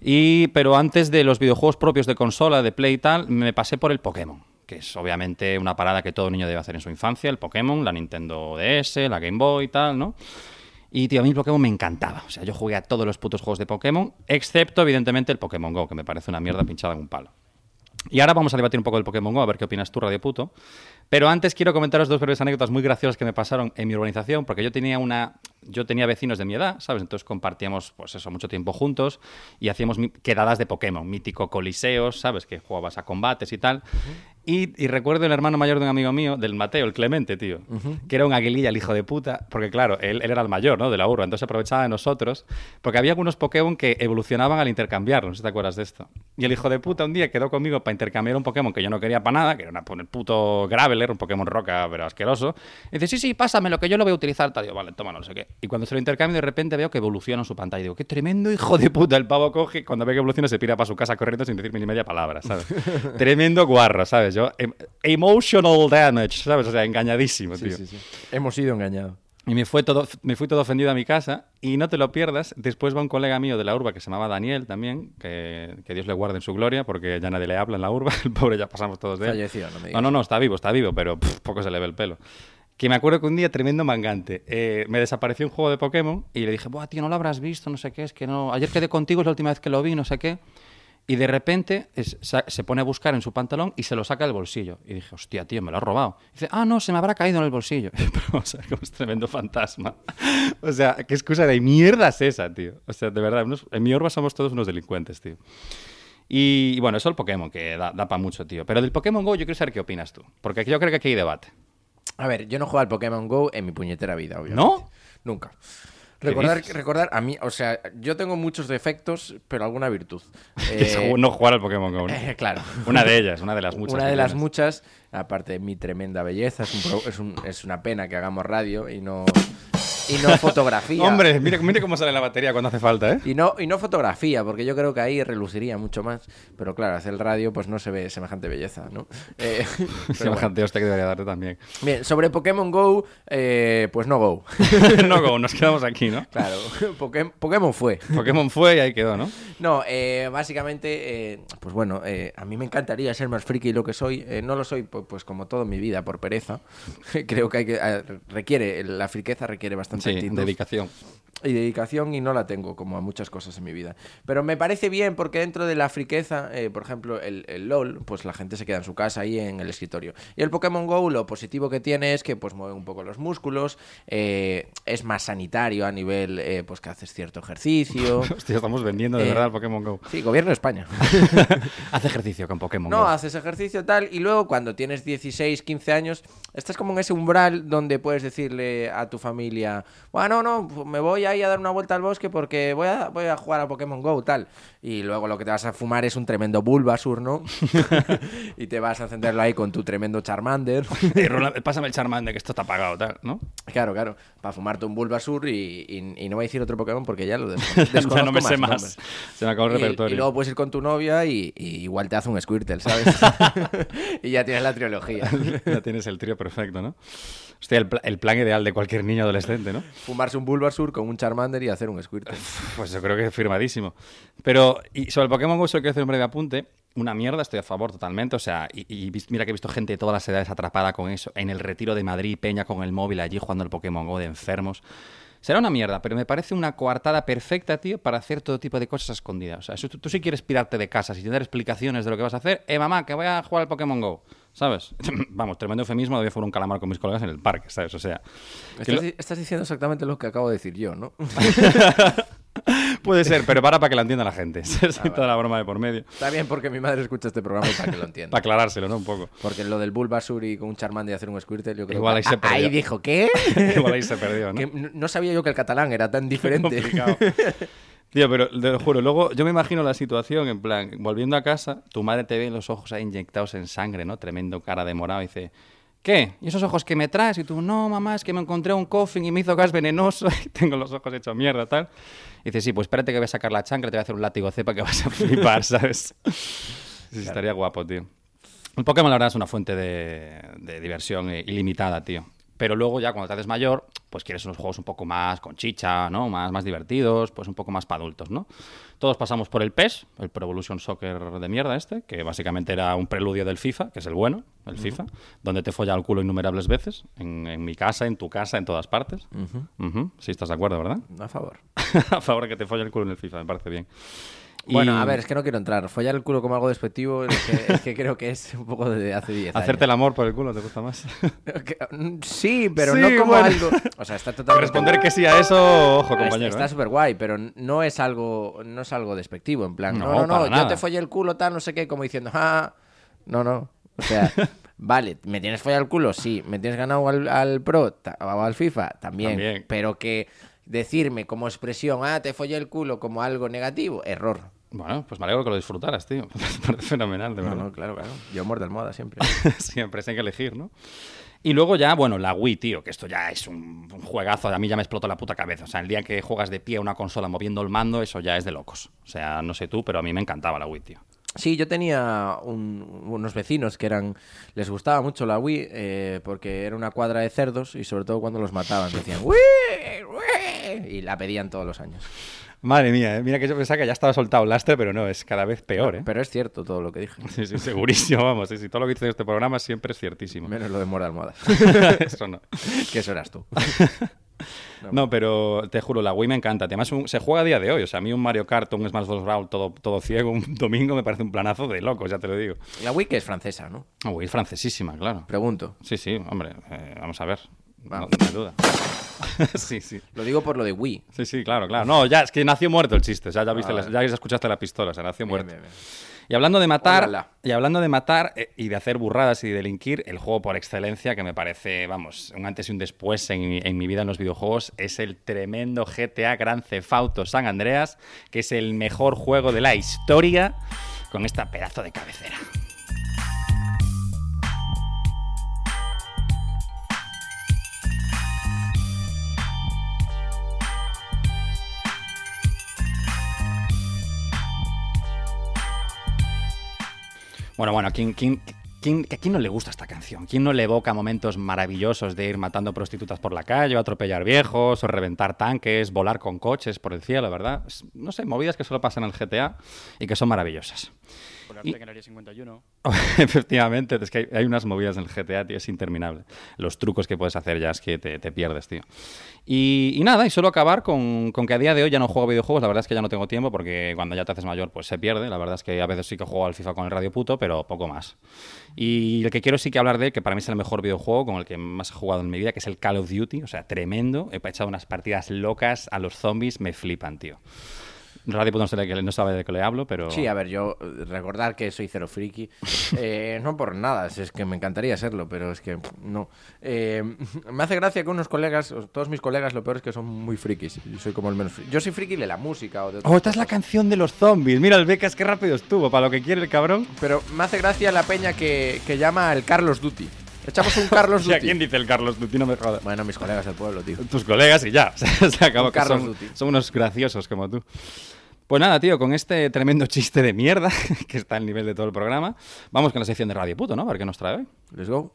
Y, pero antes de los videojuegos propios de consola, de Play y tal, me pasé por el Pokémon. Que es obviamente una parada que todo niño debe hacer en su infancia. El Pokémon, la Nintendo DS, la Game Boy y tal, ¿no? Y, tío, a mí el Pokémon me encantaba. O sea, yo jugué a todos los putos juegos de Pokémon, excepto, evidentemente, el Pokémon Go, que me parece una mierda pinchada en un palo. Y ahora vamos a debatir un poco del Pokémon Go, a ver qué opinas tú, Radio Puto. Pero antes quiero comentaros dos breves anécdotas muy graciosas que me pasaron en mi urbanización, porque yo tenía una, yo tenía vecinos de mi edad, ¿sabes? Entonces compartíamos, pues eso, mucho tiempo juntos y hacíamos quedadas de Pokémon, mítico coliseos, ¿sabes? Que jugabas a combates y tal. y, y recuerdo el hermano mayor de un amigo mío, del Mateo, el Clemente, tío, que era un aguililla, el hijo de puta, porque claro, él, él era el mayor, ¿no? De la urba, entonces aprovechaba de nosotros, porque había algunos Pokémon que evolucionaban al intercambiarlos, no sé si te acuerdas de esto. Y el hijo de puta un día quedó conmigo para intercambiar un Pokémon que yo no quería para nada, que era una, el puto Graveler, un Pokémon roca, pero asqueroso. Y dice, sí, sí, pásamelo, que yo lo voy a utilizar. Tal, digo, vale, toma, no sé qué. Y cuando se lo intercambio, de repente veo que evoluciona en su pantalla. Y digo, qué tremendo hijo de puta. El pavo coge, cuando ve que evoluciona, se pira para su casa corriendo sin decirme ni media palabra, ¿sabes? tremendo guarro, ¿sabes? Yo, em- emotional damage, ¿sabes? O sea, engañadísimo, tío. Hemos sido engañados. Y me, fue todo, me fui todo ofendido a mi casa. Y no te lo pierdas, después va un colega mío de la urba que se llamaba Daniel también, que, que Dios le guarde en su gloria, porque ya nadie le habla en la urba. El pobre ya pasamos todos de él. Falleció, no me digas. No, no, no, está vivo, está vivo, pero pff, poco se le ve el pelo. Que me acuerdo que un día, tremendo mangante, eh, me desapareció un juego de Pokémon y le dije, Buah, tío, no lo habrás visto, no sé qué, es que no. Ayer quedé contigo, es la última vez que lo vi, no sé qué. Y de repente es- se pone a buscar en su pantalón y se lo saca del bolsillo. Y dije, hostia, tío, me lo ha robado. Y dice, ah, no, se me habrá caído en el bolsillo. Pero, o sea, como es tremendo fantasma. o sea, qué excusa de mierda es esa, tío. O sea, de verdad, unos- en mi urba somos todos unos delincuentes, tío. Y, y bueno, eso el Pokémon, que da, para mucho, tío. Pero del Pokémon Go yo quiero saber qué opinas tú. Porque yo creo que aquí hay debate. A ver, yo no juego al Pokémon Go en mi puñetera vida, obviamente. ¿No? Nunca. ¿Qué Recordar, recordar, a mí, o sea, yo tengo muchos defectos, pero alguna virtud. Es Eh, no jugar al Pokémon Go. ¿no? eh, claro. Una de ellas, una de las muchas. Una de las tienes. muchas, aparte de mi tremenda belleza, es, un pro- es, un- es una pena que hagamos radio y no, y no fotografía. Hombre, mire, mire cómo sale la batería cuando hace falta, ¿eh? Y no, y no fotografía, porque yo creo que ahí reluciría mucho más. Pero claro, hacer el radio, pues no se ve semejante belleza, ¿no? Eh. Semejante hostia que debería darte también. Bien, sobre Pokémon Go, eh, pues no Go. no Go, nos quedamos aquí, ¿no? claro, Poké- Pokémon fue. Pokémon fue y ahí quedó, ¿no? No, eh, básicamente, eh, pues bueno, eh, a mí me encantaría ser más friki lo que soy. Eh, no lo soy, pu- pues, como todo mi vida, por pereza. Creo que hay que requiere la friqueza requiere bastante Sí, dedicación. y dedicación y no la tengo como a muchas cosas en mi vida. Pero me parece bien porque dentro de la friqueza, eh, por ejemplo, el, el LOL, pues la gente se queda en su casa ahí en el escritorio. Y el Pokémon GO lo positivo que tiene es que pues mueve un poco los músculos, eh, es más sanitario a nivel eh, pues que haces cierto ejercicio. Hostia, estamos vendiendo de verdad Pokémon Go. Sí, gobierno de España. Haz ejercicio con Pokémon No, Go. haces ejercicio tal y luego cuando tienes 16, 15 años, estás como en ese umbral donde puedes decirle a tu familia, bueno, no, me voy ahí a dar una vuelta al bosque porque voy a, voy a jugar a Pokémon Go tal. Y luego lo que te vas a fumar es un tremendo Bulbasur, ¿no? y te vas a encenderlo ahí con tu tremendo Charmander. Roland, pásame el Charmander, que esto está apagado, tal, ¿no? claro, claro, para fumarte un Bulbasur y, y- y no voy a decir otro Pokémon porque ya lo des- ya desconozco no me sé más. Se me acabó el Y- repertorio. Y, luego puedes ir con tu novia y, y igual te hace un Squirtle, ¿sabes? y ya tienes la trilogía. ya tienes el trío perfecto, ¿no? Hostia, el, el plan ideal de cualquier niño adolescente, ¿no? Fumarse un Bulbasaur con un Charmander y hacer un Squirtle. Pues yo creo que es firmadísimo. Pero, y sobre el Pokémon Go, solo quiero hacer un breve apunte. Una mierda, estoy a favor totalmente. O sea, y, mira que he visto gente de todas las edades atrapada con eso. En el retiro de Madrid, Peña con el móvil allí jugando el Pokémon Go de enfermos. Será una mierda, pero me parece una coartada perfecta, tío, para hacer todo tipo de cosas escondidas. O sea, si tú, tú sí quieres pirarte de casa, sin tener explicaciones de lo que vas a hacer, eh, mamá, que voy a jugar al Pokémon Go, ¿sabes? Vamos, tremendo eufemismo, voy a jugar un calamar con mis colegas en el parque, ¿sabes? O sea, Estás, lo- estás diciendo exactamente lo que acabo de decir yo, ¿no? puede ser, pero para para que la entienda la gente. Ah, Sin toda la broma de por medio. Está bien porque mi madre escucha este programa y para que lo entienda. Para aclarárselo, ¿no? Un poco. Porque lo del Bulbasaur y con un Charmander y hacer un Squirtle, yo creo Igual que ahí se Ah, perdió. ahí dijo, ¿qué? Igual ahí se perdió, ¿no? Que no sabía yo que el catalán era tan diferente. Tío, pero te lo juro, luego yo me imagino la situación, en plan, volviendo a casa, tu madre te ve los ojos ahí inyectados en sangre, ¿no? Tremendo cara de morado, y dice, ¿qué? ¿Y esos ojos que me traes? Y tú, no, mamá, es que me encontré un coffin y me hizo gas venenoso y tengo los ojos hechos mierda, tal. Y dice, sí, pues espérate que voy a sacar la chancla te voy a hacer un látigo cepa que vas a flipar, ¿sabes? Sí, estaría guapo, tío. El Pokémon, la verdad, es una fuente de, de diversión ilimitada, tío. Pero luego ya cuando te haces mayor, pues quieres unos juegos un poco más con chicha, ¿no? Más, más divertidos, pues un poco más para adultos, ¿no? Todos pasamos por el PES, el Pro Evolution Soccer de mierda este, que básicamente era un preludio del FIFA, que es el bueno, el FIFA, donde te folla el culo innumerables veces, en, en mi casa, en tu casa, en todas partes. Ujú. Sí, estás de acuerdo, ¿verdad? A favor. a favor que te folle el culo en el FIFA, me parece bien. Bueno, a ver, es que no quiero entrar. Follar el culo como algo despectivo es que, es que creo que es un poco de hace 10 años. Hacerte el amor por el culo, ¿te gusta más? Mm, Sí, pero Sí, no como bueno. algo... O sea, está totalmente... Responder que sí a eso, ojo, compañero. Está ¿eh? súper guay, pero no es algo no es algo despectivo, en plan, no, No, no, yo te follé el culo, tal, no sé qué, como diciendo, ah, no, no. O sea, vale, ¿me tienes follado el culo? Sí. ¿Me tienes ganado al, al Pro o al FIFA? También. También. Pero que decirme como expresión, ah, te follé el culo como algo negativo, error. Bueno, pues me alegro que lo disfrutaras, tío. Me parece fenomenal, de No, verdad. no, claro, claro. Yo muerto de almohada siempre. Siempre hay que elegir, ¿no? Y luego ya, bueno, la Wii, tío, que esto ya es un, un juegazo. A mí ya me explotó la puta cabeza. O sea, el día que juegas de pie a una consola moviendo el mando, eso ya es de locos. O sea, no sé tú, pero a mí me encantaba la Wii, tío. Sí, yo tenía un- unos vecinos que eran. Les gustaba mucho la Wii eh, porque era una cuadra de cerdos y sobre todo cuando los mataban decían ¡Wii! ¡Wii! Y la pedían todos los años. Madre mía, ¿eh? mira que yo pensaba que ya estaba soltado el lastre, pero no, es cada vez peor, ¿eh? Pero es cierto todo lo que dije. Sí, sí, segurísimo, vamos. Sí, sí, todo lo que dice en este programa siempre es ciertísimo. Menos lo de muerde almohadas. Eso no. que eso eras tú. No, pero te juro, la Wii me encanta. Además, un- se juega a día de hoy. O sea, a mí un Mario Kart, un Smash Bros. Brawl todo, todo ciego, un domingo me parece un planazo de locos, ya te lo digo. La Wii que es francesa, ¿no? La Wii es francesísima, claro. Pregunto. Sí, sí, hombre, eh, vamos a ver. No, Vamos. no hay duda. sí, sí. Lo digo por lo de Wii. Sí, sí, claro, claro. No, ya, es que nació muerto el chiste. O sea, ya, viste Ah, vale. ya escuchaste la pistola, o sea, nació Bien, muerto. bien, bien. Y hablando de matar, Ólala. y hablando de matar eh, y de hacer burradas y de delinquir, el juego por excelencia que me parece, vamos, un antes y un después en, en mi vida en los videojuegos es el tremendo GTA Gran Theft Auto San Andreas, que es el mejor juego de la historia con esta pedazo de cabecera. Bueno, bueno, ¿quién, quién, ¿quién, ¿a quién no le gusta esta canción? ¿Quién no le evoca momentos maravillosos de ir matando prostitutas por la calle, o atropellar viejos, o reventar tanques, volar con coches por el cielo, verdad? No sé, movidas que solo pasan en el GTA y que son maravillosas. Colarte Y- en el área 51. Efectivamente, es que hay, hay unas movidas en el GTA, tío, es interminable. Los trucos que puedes hacer ya es que te, te pierdes, tío. Y, y nada, y solo acabar con, con que a día de hoy ya no juego videojuegos, la verdad es que ya no tengo tiempo porque cuando ya te haces mayor pues se pierde, la verdad es que a veces sí que juego al FIFA con el radio puto, pero poco más. Y el que quiero sí que hablar de él, que para mí es el mejor videojuego con el que más he jugado en mi vida, que es el Call of Duty, o sea, tremendo. He echado unas partidas locas a los zombies, me flipan, tío. Radio puto no, sabe de qué le hablo, pero... Sí, a ver, yo eh, recordar que soy cero friki, eh, no por nada, es que me encantaría serlo, pero es que no. Eh, me hace gracia que unos colegas, o todos mis colegas, lo peor es que son muy frikis. Yo soy como el menos friki. Yo soy friki de la música o de Oh, esta es la canción de los zombies. Mira el becas, qué rápido estuvo, para lo que quiere el cabrón. Pero me hace gracia la peña que, que llama el Carlos Duty. Echamos un Carlos ¿Y a Duty. quién dice el Carlos Duty? No me jodas. Bueno, mis colegas del pueblo, tío. Tus colegas y ya. Se acabó. Un que Carlos son, Duty. son unos graciosos como tú. Pues nada, tío, con este tremendo chiste de mierda, que está al nivel de todo el programa, vamos con la sección de Radio Puto, ¿no? A ver qué nos trae hoy. Let's go.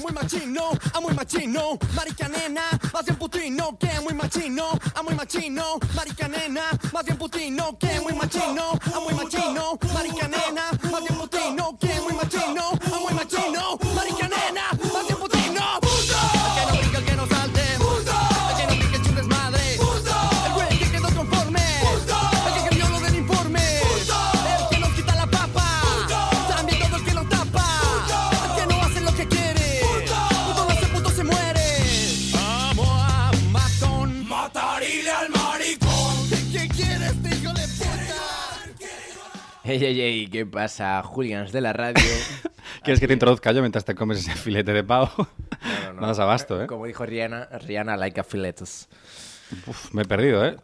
Muy machino, a muy machino, marica nena, más bien putino, que es muy machino, a muy machino, marica nena, más bien putino, que es muy machino, a muy machino, marica nena, más bien putino, que es muy machino, machino, marica nena, más bien putino. El que no brinca, el que no salte, el que no pique, eche un desmadre, el güey que quedó conforme, el que cambió lo del informe, el que nos quita la papa, también todo el que lo tapa, el que no hace lo que quiere, puto. No hace, puto se muere. Amo a matón, matarile al maricón. ¿Qué quieres, hijo de puta? Ey, ey, ey, ¿qué pasa, hooligans de la radio? ¿Quieres que te introduzca yo mientras te comes ese filete de pavo? No, no, No abasto, ¿eh? Como dijo Rihanna, Rihanna like a filetos. Uf, me he perdido, ¿eh?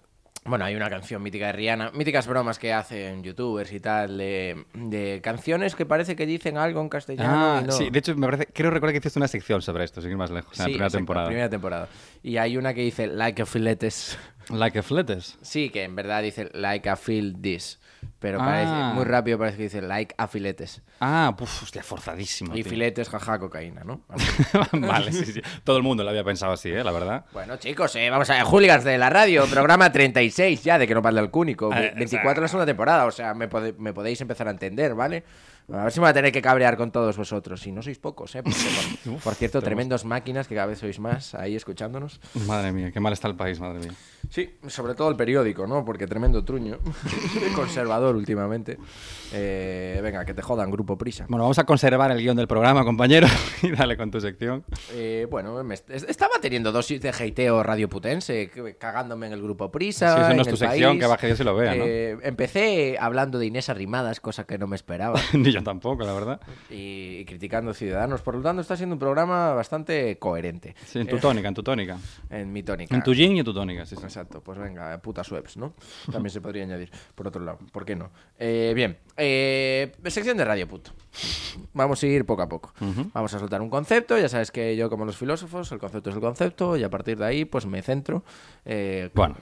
Bueno, hay una canción mítica de Rihanna, míticas bromas que hacen youtubers y tal, de, de canciones que parece que dicen algo en castellano. Ah, y no. sí, de hecho, me parece, creo recordar que hiciste una sección sobre esto, sin ir más lejos, en la primera exacto, temporada. primera temporada. Y hay una que dice like a filetes. Like a fletes. Sí, que en verdad dice like a feel this. Pero Ah. parece, muy rápido parece que dice like a filetes. Ah, puf, hostia, forzadísimo. Y tío. filetes, jaja, cocaína, ¿no? vale, sí, sí. Todo el mundo lo había pensado así, ¿eh? La verdad. Bueno, chicos, eh, vamos a ver, Hooligans de la radio, programa 36 ya, de que no parle al cúnico. Eh, 24 en la segunda temporada, o sea, me, pode- me podéis empezar a entender, ¿vale? A ver si me voy a tener que cabrear con todos vosotros. Y no sois pocos, ¿eh? Porque, por, por cierto, tremendos máquinas que cada vez sois más ahí escuchándonos. Madre mía, qué mal está el país, madre mía. Sí, sobre todo el periódico, ¿no? Porque tremendo truño. Conservador últimamente. Eh, venga, que te jodan, Grupo Prisa. Bueno, vamos a conservar el guion del programa, compañero, y dale con tu sección. Eh, bueno, me est- estaba teniendo dosis de hateo radioputense, cagándome en el grupo Prisa. Sí, eso no en es tu sección, país. que baje Dios y lo vea, ¿no? Eh, Empecé hablando de Inés Arrimadas, cosa que no me esperaba, Ni yo tampoco, la verdad. y, y criticando Ciudadanos. Por lo tanto, está siendo un programa bastante coherente. Sí, en tu tónica, en tu tónica. En mi tónica. En tu yin y en tu tónica, sí, sí. Exacto, pues venga, putas webs, ¿no? También se podría añadir, por otro lado, ¿por qué no? Eh, bien, eh, sección de Radio Puto. Vamos a ir poco a poco. Vamos a soltar un concepto, ya sabes que yo como los filósofos, el concepto es el concepto, y a partir de ahí pues me centro. eh, Bueno,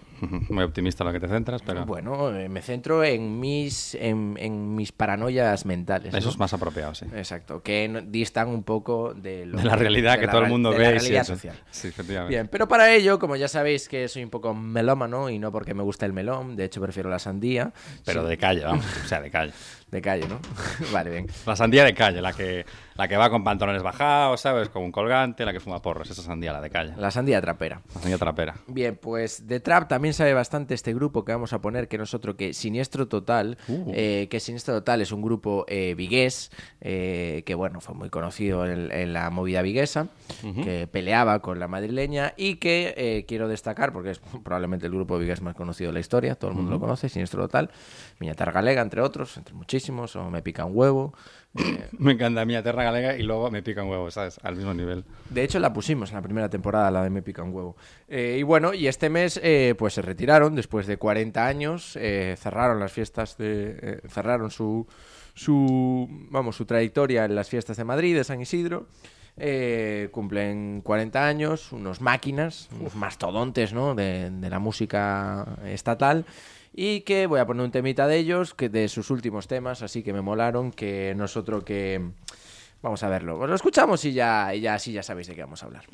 muy optimista lo que te centras, pero bueno, eh, me centro en mis, en, en mis paranoias mentales. eso ¿no? es más apropiado, sí. Exacto, que distan un poco de, lo De la realidad de que la todo el mundo de ve la y sí, realidad eso. social. Sí, efectivamente. Bien, pero para ello, como ya sabéis que soy un poco melómano y no porque me gusta el melón, de hecho prefiero la sandía. Pero Sí, de calle, vamos. O sea, de calle. de calle, ¿no? vale, bien. La sandía de calle, la que, la que va con pantalones bajados, ¿sabes? Con un colgante, la que fuma porros. Esa sandía, la de calle. La sandía trapera. La sandía trapera. Bien, pues de Trap también sabe bastante este grupo que vamos a poner, que no es otro que Siniestro Total, Uh. eh, que Siniestro Total es un grupo eh, vigués, eh, que bueno, fue muy conocido en, en la movida viguesa, que peleaba con la madrileña y que quiero destacar, porque es probablemente el grupo vigués más conocido de la historia, todo el mundo lo conoce, Siniestro Total, Miñatar Galega, entre otros, entre muchísimos, o Me Pica un Huevo. Eh, Me encanta mi tierra galega y luego me pican huevos, ¿sabes? Al mismo nivel. De hecho, la pusimos en la primera temporada, la de Me Pica un Huevo. Eh, y bueno, y este mes eh, pues se retiraron después de 40 años, eh, cerraron las fiestas de... eh, cerraron su, su, vamos, su trayectoria en las fiestas de Madrid, de San Isidro. eh, cumplen 40 años, unos máquinas, unos mastodontes ¿no? de, de la música estatal. Y que voy a poner un temita de ellos, que de sus últimos temas, así que me molaron, que nosotros que... Vamos a verlo. Pues lo escuchamos y ya, y ya así ya sabéis de qué vamos a hablar.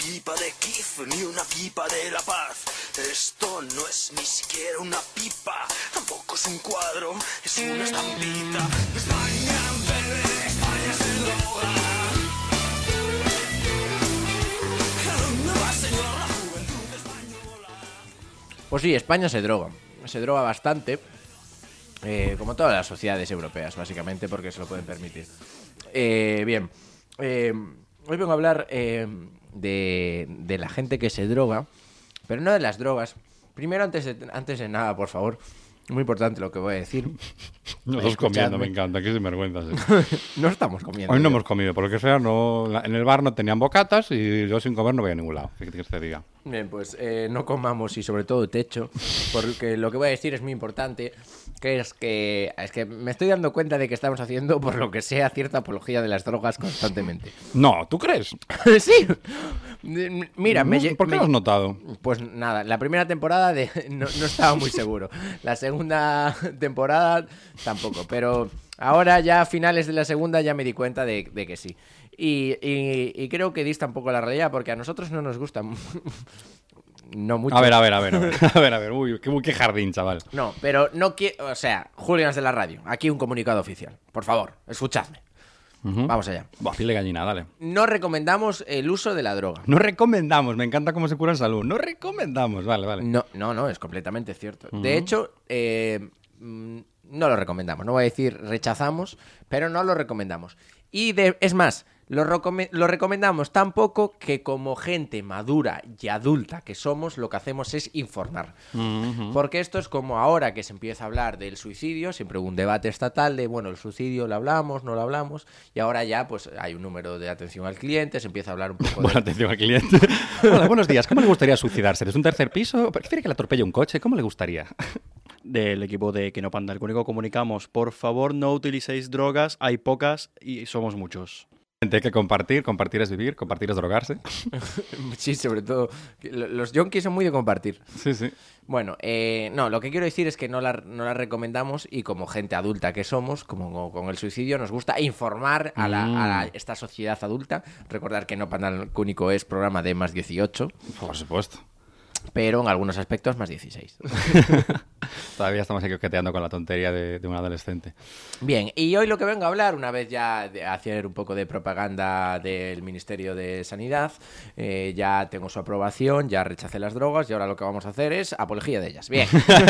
Pipa de ni una pipa de Esto no es ni siquiera una pipa, tampoco es un cuadro, es una estampita. España, bebé, España se droga. Pues sí, España se droga. Se droga bastante. eh, como todas las sociedades europeas, básicamente, porque se lo pueden permitir. Eh, bien. eh, hoy vengo a hablar eh, de, de la gente que se droga, pero no de las drogas. Primero, antes de, antes de nada, por favor, muy importante lo que voy a decir. Nosotros comiendo, Escuchadme. me encanta, qué sinvergüenza. no estamos comiendo. Hoy no hemos comido, porque sea, no, en el bar no tenían bocatas y yo sin comer no voy a ningún lado. ¿Qué te diga? Bien, pues eh, no comamos y sobre todo techo, porque lo que voy a decir es muy importante, que es que es que me estoy dando cuenta de que estamos haciendo, por lo que sea, cierta apología de las drogas constantemente. No, ¿tú crees? sí. Mira, me, lle- ¿Por qué me- lo has notado? Pues nada, la primera temporada de, no, no estaba muy seguro. La segunda temporada tampoco. Pero ahora ya a finales de la segunda ya me di cuenta de, de que sí. Y, y- y creo que dista un poco la realidad porque a nosotros no nos gusta. no mucho. A ver, a ver, a ver, a ver, a ver, a ver. Uy, qué, jardín, chaval. No, pero no quiero. O sea, Julianas de la radio. Aquí un comunicado oficial. Por favor, escuchadme. Vamos allá. Buah, piel de gallina, dale. No recomendamos el uso de la droga. No recomendamos, me encanta cómo se cura en salud. No recomendamos, vale, vale. No, no, no, es completamente cierto. De hecho, eh, mm, no lo recomendamos. No voy a decir rechazamos, pero no lo recomendamos. Y de- es más, lo, lo recomendamos tan poco que como gente madura y adulta que somos, lo que hacemos es informar. Porque esto es como ahora que se empieza a hablar del suicidio, siempre hubo un debate estatal de, bueno, el suicidio lo hablamos, no lo hablamos, y ahora ya pues hay un número de atención al cliente, se empieza a hablar un poco de... Buena atención al cliente. Hola, buenos días. ¿Cómo le gustaría suicidarse? ¿Desde un tercer piso? ¿Prefiere que le atropelle un coche? ¿Cómo le gustaría? del equipo de Que no panda. El único comunicamos, por favor no utilicéis drogas, hay pocas y somos muchos. Hay que compartir. Compartir es vivir, compartir es drogarse. Sí, sobre todo, los yonkis son muy de compartir. Sí, sí. Bueno, eh, no, lo que quiero decir es que no la, no la recomendamos y como gente adulta que somos, como con el suicidio, nos gusta informar a, la, a la- esta sociedad adulta. Recordar que No Panal Cúnico es programa de más 18, Por supuesto. Pero en algunos aspectos más 16. Todavía estamos aquí coqueteando con la tontería de, de un adolescente. Bien, y hoy lo que vengo a hablar, una vez ya de hacer un poco de propaganda del Ministerio de Sanidad, eh, ya tengo su aprobación, ya rechacé las drogas y ahora lo que vamos a hacer es apología de ellas. Bien.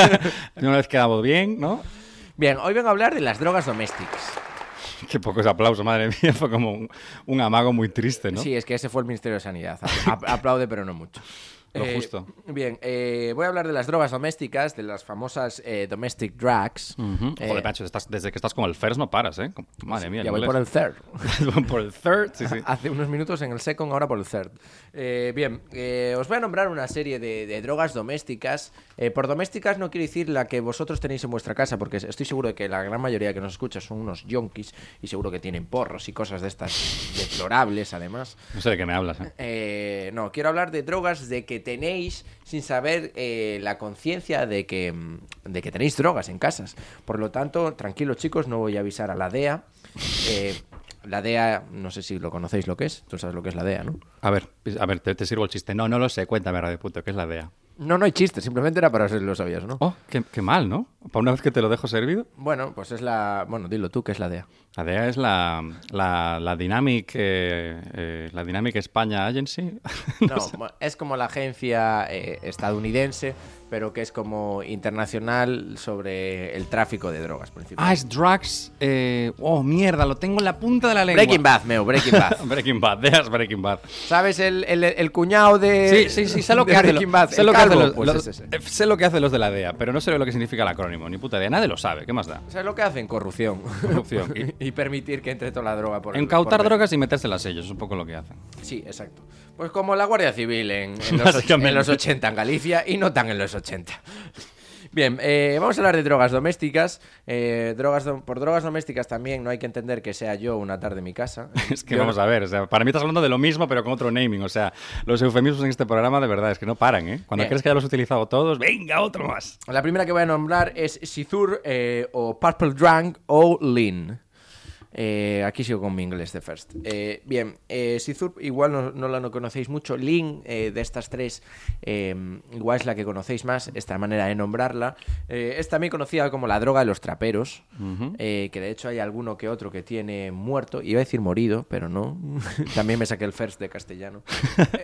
Una vez quedamos bien, ¿no? Bien, hoy vengo a hablar de las drogas domésticas. Qué pocos aplausos, madre mía. Fue como un, un amago muy triste, ¿no? Sí, es que ese fue el Ministerio de Sanidad. A- a- aplaude, pero no mucho. Lo Eh, justo. Bien, eh, voy a hablar de las drogas domésticas, de las famosas eh, domestic drugs. Ujú. Eh, Joder, macho, estás- desde que estás con el first no paras, ¿eh? Madre mía. ya voy por el third. por el third, sí, sí. Hace unos minutos en el second, ahora por el third. Eh, bien, eh, os voy a nombrar una serie de, de drogas domésticas. Eh, por domésticas no quiero decir la que vosotros tenéis en vuestra casa, porque estoy seguro de que la gran mayoría que nos escucha son unos yonkis y seguro que tienen porros y cosas de estas deplorables, además. No sé de qué me hablas, ¿eh? Eh, no, quiero hablar de drogas de que tenéis sin saber eh, la conciencia de que, mm, de que tenéis drogas en casas. Por lo tanto, tranquilos chicos, no voy a avisar a la DEA. La DEA, no sé si lo conocéis lo que es. Tú sabes lo que es la DEA, ¿no? A ver, a ver, te, te sirvo el chiste. No, no lo sé. Cuéntame, radio puto, ¿qué es la DEA? No, no hay chiste, simplemente era para ver si lo sabías, ¿no? Oh, qué, qué mal, ¿no? Para una vez que te lo dejo servido. Bueno, pues es la... Bueno, dilo tú, ¿qué es la DEA? La DEA es la, la, la Dynamic, eh, eh, la Dynamic España Agency. No, es como la agencia eh, estadounidense pero que es como internacional sobre el tráfico de drogas, Ah, es Drugs. eh, Oh, mierda, lo tengo en la punta de la lengua. Breaking Bad, Meo, Breaking Bad. Breaking Bad, dejas Breaking Bad. ¿Sabes el, el, el cuñado de. Sí, sí, sí, sé lo que hace. Breaking lo- Bad? sé lo que hacen los, sé de la DEA, pero no sé lo que significa el acrónimo, ni puta idea. Nadie lo sabe, ¿qué más da? ¿Sabes lo que hacen? Corrupción. Corrupción. Y, permitir que entre toda la droga por el- Encautar por drogas y metérselas ellos, es un poco lo que hacen. Sí, exacto. Pues como la Guardia Civil en, en los, en los 80 en Galicia y no tan en los 80. Bien, eh, vamos a hablar de drogas domésticas. Eh, drogas por drogas domésticas también no hay que entender que sea yo una tarde en mi casa. Es que vamos a ver, o sea, para mí estás hablando de lo mismo, pero con otro naming. O sea, los eufemismos en este programa de verdad es que no paran, ¿eh? Cuando Bien. crees que ya los has utilizado todos, venga, otro más. La primera que voy a nombrar es Sithur eh, o Purple Drunk o Lean. Eh, aquí sigo con mi inglés de first. Eh, bien, eh, Sithur igual no, no la no conocéis mucho. Lean, eh, de estas tres, eh, igual es la que conocéis más, esta manera de nombrarla. Es también conocida como la droga de los traperos, que de hecho hay alguno que otro que tiene muerto. Iba a decir morido, pero no. también me saqué el first de castellano.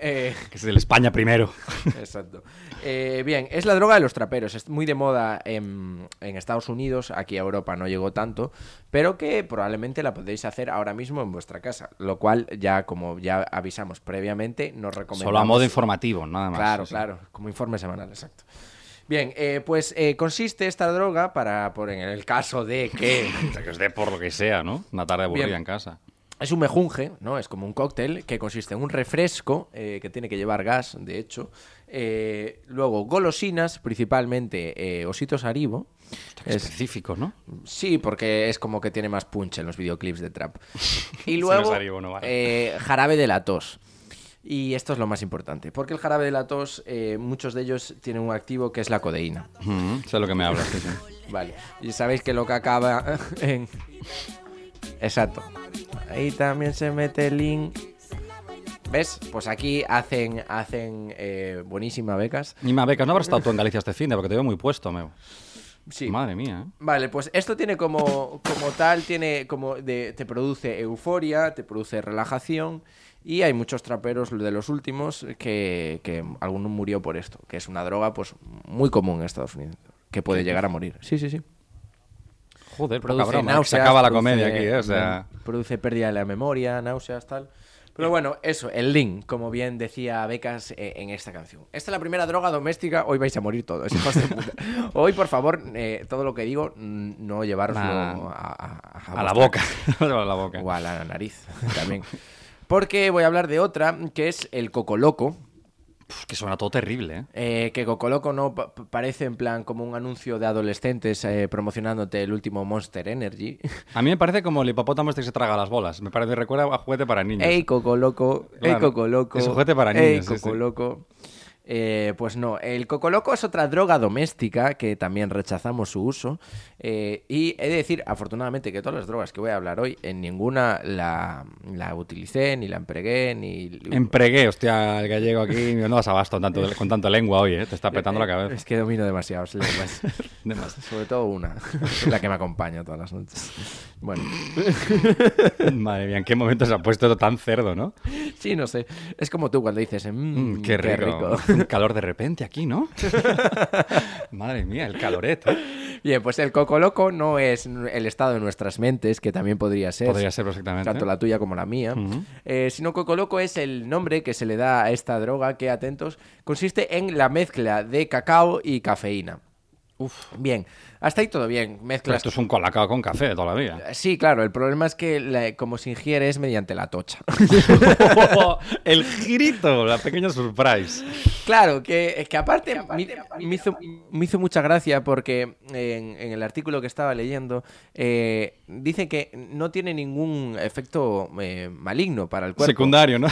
Que es el España primero. Exacto. Bien, es la droga de los traperos. Es muy de moda en, en Estados Unidos. Aquí a Europa no llegó tanto. Pero que probablemente la podéis hacer ahora mismo en vuestra casa. Lo cual ya, como ya avisamos previamente, nos recomendamos. Solo a modo informativo, nada más. Claro, sí, claro. Como informe semanal, exacto. Bien, eh, pues eh, consiste esta droga para, por en el caso de que que os dé por lo que sea, ¿no? Una tarde aburrida Bien. en casa. Es un mejunje, ¿no? Es como un cóctel que consiste en un refresco eh, que tiene que llevar gas, de hecho. Eh, luego, golosinas, principalmente eh, ositos Haribo. Es- Específico, ¿no? sí, porque es como que tiene más punch en los videoclips de trap. Y luego, es Haribo, no vale. eh, jarabe de la tos. Y esto es lo más importante, porque el jarabe de la tos, eh, muchos de ellos tienen un activo que es la codeína. Ujú, sé lo que me hablas, sí, sí. Vale. Y sabéis que lo que acaba en. Exacto. Ahí también se mete el link. ¿Ves? Pues aquí hacen, hacen eh, buenísimas becas. Ni más becas, no habrás estado tú en Galicia este fin de porque te veo muy puesto, meu. Sí. Madre mía, ¿eh? Vale, pues esto tiene como, como tal, tiene como de, te produce euforia, te produce relajación y hay muchos traperos de los últimos que, que alguno murió por esto, que es una droga pues muy común en Estados Unidos, que puede llegar a morir. Sí, sí, sí. Joder, produce broma, ¿eh? náuseas. Se acaba la produce- comedia aquí, ¿eh? O sea... Produce pérdida de la memoria, náuseas, tal. Pero bueno, eso, el link, como bien decía Becas eh, en esta canción. Esta es la primera droga doméstica, hoy vais a morir todos. hijos de puta. Hoy, por favor, eh, todo lo que digo, no llevaroslo Nah. a, a- A la vuestra- boca. a la boca. O a la nariz también. Porque voy a hablar de otra, que es el Coco Loco. Uf, que suena todo terrible, ¿eh? Eh, que Coco Loco no pa- pa- parece en plan como un anuncio de adolescentes eh, promocionándote el último Monster Energy. A mí me parece como el hipopótamo este que se traga las bolas. Me parece, recuerda a juguete para niños. ¡Ey, Coco Loco! ¡Ey, Claro, Coco Loco! es un juguete para ¡Ey, niños, sí, Coco sí. Eh, pues no, el Coco Loco es otra droga doméstica que también rechazamos su uso. eh, y he de decir, afortunadamente, que todas las drogas que voy a hablar hoy, en ninguna la, la utilicé, ni la empregué, ni... Empregué, hostia, el gallego aquí. No das abasto con tanto, con tanto lengua hoy, ¿eh? Te está petando la cabeza. Es que domino demasiadas lenguas. Sobre todo una, la que me acompaña todas las noches. Bueno, Madre mía, ¿en qué momento se ha puesto esto tan cerdo, no? sí, no sé. Es como tú cuando dices, "Mm, Mm, qué rico. Un calor de repente aquí, ¿no? Madre mía, el caloret. ¿eh? Bien, pues el coco loco no es el estado de nuestras mentes, que también podría ser. Podría ser perfectamente. Tanto la tuya como la mía. Eh, sino coco loco es el nombre que se le da a esta droga que, atentos, consiste en la mezcla de cacao y cafeína. Uf. Bien, hasta ahí todo bien. Pero Mezclas. esto es un colacao con café de toda la vida. Sí, claro, el problema es que la- como se ingiere es mediante la tocha. el girito, la pequeña surprise. Claro, que, que aparte me, me hizo, me hizo mucha gracia porque en, en el artículo que estaba leyendo eh, dice que no tiene ningún efecto eh, maligno para el cuerpo. Secundario, ¿no?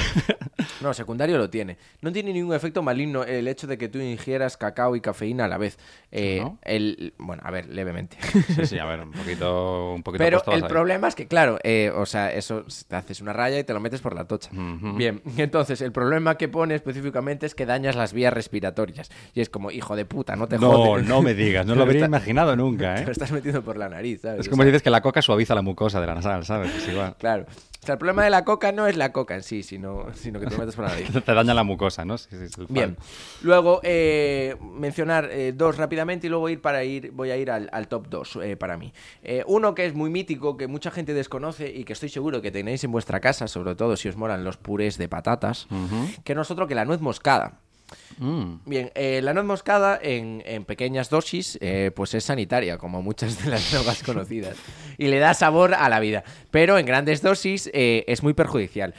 No, secundario lo tiene. No tiene ningún efecto maligno el hecho de que tú ingieras cacao y cafeína a la vez. Eh, ¿No? el, bueno, a ver, levemente. Sí, sí, a ver, un poquito, un poquito Pero el ahí. problema es que, claro, eh, o sea, eso te haces una raya y te lo metes por la tocha. Bien, entonces el problema que pone específicamente es que dañas las vías respiratorias. Y es como, hijo de puta, no te No, jodes. no me digas, no lo habría imaginado nunca, Te lo ¿eh? estás metiendo por la nariz, ¿sabes? Es O como sea, si dices que la coca suaviza la mucosa de la nasal, ¿sabes? Es igual. Claro. O sea, el problema de la coca no es la coca en sí, sino, sino que te metes por la nariz. Te daña la mucosa, ¿no? Sí, sí. Bien. Luego, eh, mencionar eh, dos rápidamente y luego ir para ir, voy a ir al, al top 2 para mí. Eh, uno que es muy mítico, que mucha gente desconoce y que estoy seguro que tenéis en vuestra casa, sobre todo si os moran los purés de patatas, que no es otro que la nuez moscada. Mm. Bien, eh, la nuez moscada en, en pequeñas dosis eh, pues es sanitaria, como muchas de las drogas conocidas, y le da sabor a la vida, pero en grandes dosis eh, es muy perjudicial.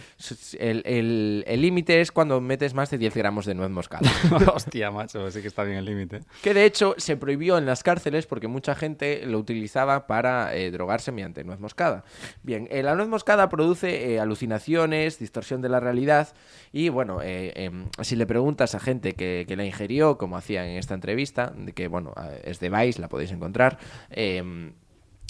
El límite es cuando metes más de 10 gramos de nuez moscada. Hostia, macho, sí que está bien el límite. Que de hecho se prohibió en las cárceles porque mucha gente lo utilizaba para eh, drogarse mediante nuez moscada. Bien, la nuez moscada produce alucinaciones, distorsión de la realidad y bueno, em, si le preguntas a gente que, que la ingirió, como hacían en esta entrevista, de que bueno, es de Vice, la podéis encontrar, em,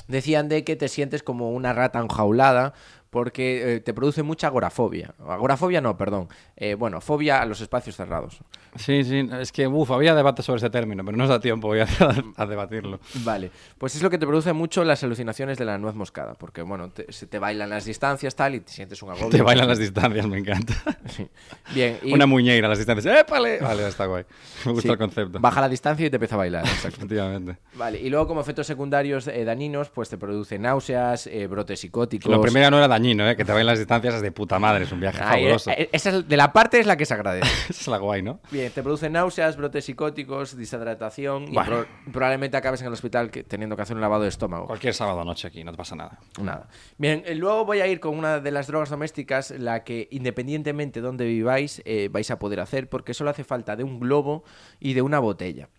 decían de que te sientes como una rata enjaulada porque eh, te produce mucha agorafobia. Agorafobia no, perdón. Eh, bueno, fobia a los espacios cerrados. Sí, sí, es que, uff, había debate sobre ese término, pero no nos da tiempo hoy a, a debatirlo. Vale, pues es lo que te produce mucho las alucinaciones de la nuez moscada, porque bueno, te, se te bailan las distancias tal y te sientes un agobio. Te bailan las distancias, me encanta. Sí. Bien, y Una muñeira a las distancias. ¡Épale! Vale, está guay. Me gusta sí, el concepto. Baja la distancia y te empieza a bailar. Efectivamente. Vale, y luego como efectos secundarios eh, dañinos, pues te produce náuseas, eh, brotes psicóticos. Lo primero no era dañino, ¿eh? Que te bailan las distancias es de puta madre, es un viaje Ay, fabuloso. eh, esa es- de la parte es la que se agradece. Esa es la guay, ¿no? Bien, te produce náuseas, brotes psicóticos, deshidratación y pro- probablemente acabes en el hospital que- teniendo que hacer un lavado de estómago. Cualquier sábado noche aquí, no te pasa nada. Nada. Bien, eh, luego voy a ir con una de las drogas domésticas, la que independientemente de donde viváis, eh, vais a poder hacer, porque solo hace falta de un globo y de una botella.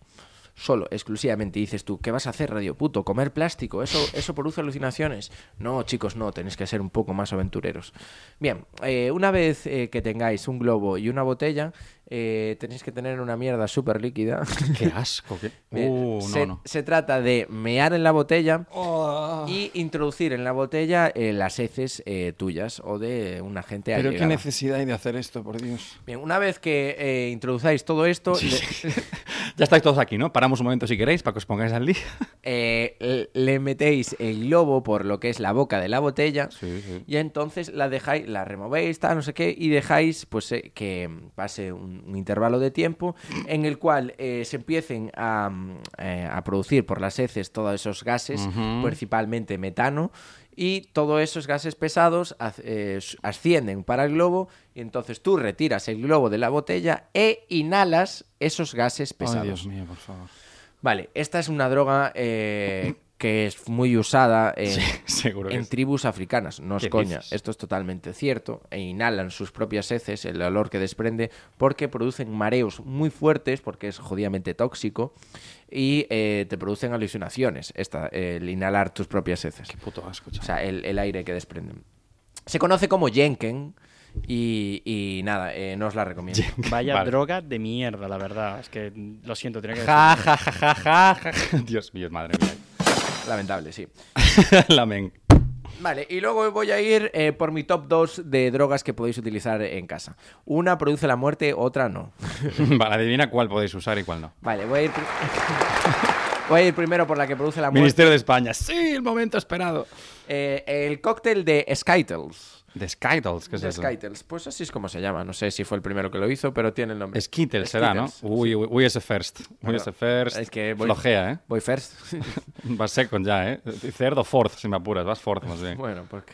Solo, exclusivamente. Dices tú, ¿qué vas a hacer, radio puto? ¿Comer plástico? ¿Eso, eso produce alucinaciones? No, chicos, no, tenéis que ser un poco más aventureros. Bien, eh, una vez eh, que tengáis un globo y una botella, eh, tenéis que tener una mierda súper líquida. Qué asco. Qué... Uh, se, no. se trata de mear en la botella y introducir en la botella eh, las heces eh, tuyas o de una gente Pero qué necesidad hay de hacer esto, por Dios. Bien, una vez que eh, introduzáis todo esto, le, Ya estáis todos aquí, ¿no? Paramos un momento si queréis para que os pongáis al día. eh, le- le metéis el globo por lo que es la boca de la botella Sí, sí. y entonces la dejáis, la removéis, tal, no sé qué, y dejáis pues eh, que pase un, un intervalo de tiempo en el cual eh, se empiecen a, mm, eh, a producir por las heces todos esos gases, principalmente metano, y todos esos gases pesados eh, ascienden para el globo, y entonces tú retiras el globo de la botella e inhalas esos gases pesados. Ay, Dios mío, por favor. Vale, esta es una droga eh, que es muy usada en, Sí, seguro que en sí. tribus africanas. No es ¿Qué coña, dices? esto es totalmente cierto. E inhalan sus propias heces, el olor que desprende, porque producen mareos muy fuertes, porque es jodidamente tóxico, y eh, te producen alucinaciones, esta, el inhalar tus propias heces. Qué puto asco, O sea, el, el aire que desprenden. Se conoce como Jenken, y, y nada, eh, no os la recomiendo. Vaya Vale. droga de mierda, la verdad. Es que lo siento, tenía que Ja, ja, ja, ja, ja, ja. Dios mío, madre mía. Lamentable, sí. Lamen. Vale, y luego voy a ir eh, por mi top 2 de drogas que podéis utilizar en casa. Una produce la muerte, otra no. Vale, adivina cuál podéis usar y cuál no. Vale, voy a ir, voy a ir primero por la que produce la muerte. Ministerio de España. Sí, el momento esperado. Eh, el cóctel de Skittles. De Skittles, ¿qué es de eso? Skittles, pues así es como se llama. No sé si fue el primero que lo hizo, pero tiene el nombre. Skittles será, ¿no? Uy, uy, uy, ese first. Uy, ese first. es que voy- Flojea, ¿eh? Voy first. Vas second ya, ¿eh? Cerdo fourth, si me apuras. Vas fourth, más bien. bueno, porque...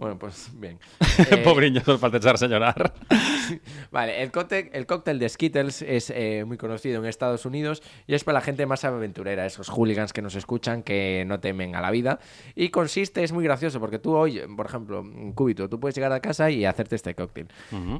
bueno, pues bien. Eh, Pobriño, solo para echarse a llorar. Vale, el cóctel, el cóctel de Skittles es eh, muy conocido en Estados Unidos y es para la gente más aventurera, esos hooligans que nos escuchan, que no temen a la vida. Y consiste, es muy gracioso, porque tú hoy, por ejemplo, un cúbito, tú puedes llegar a casa y hacerte este cóctel.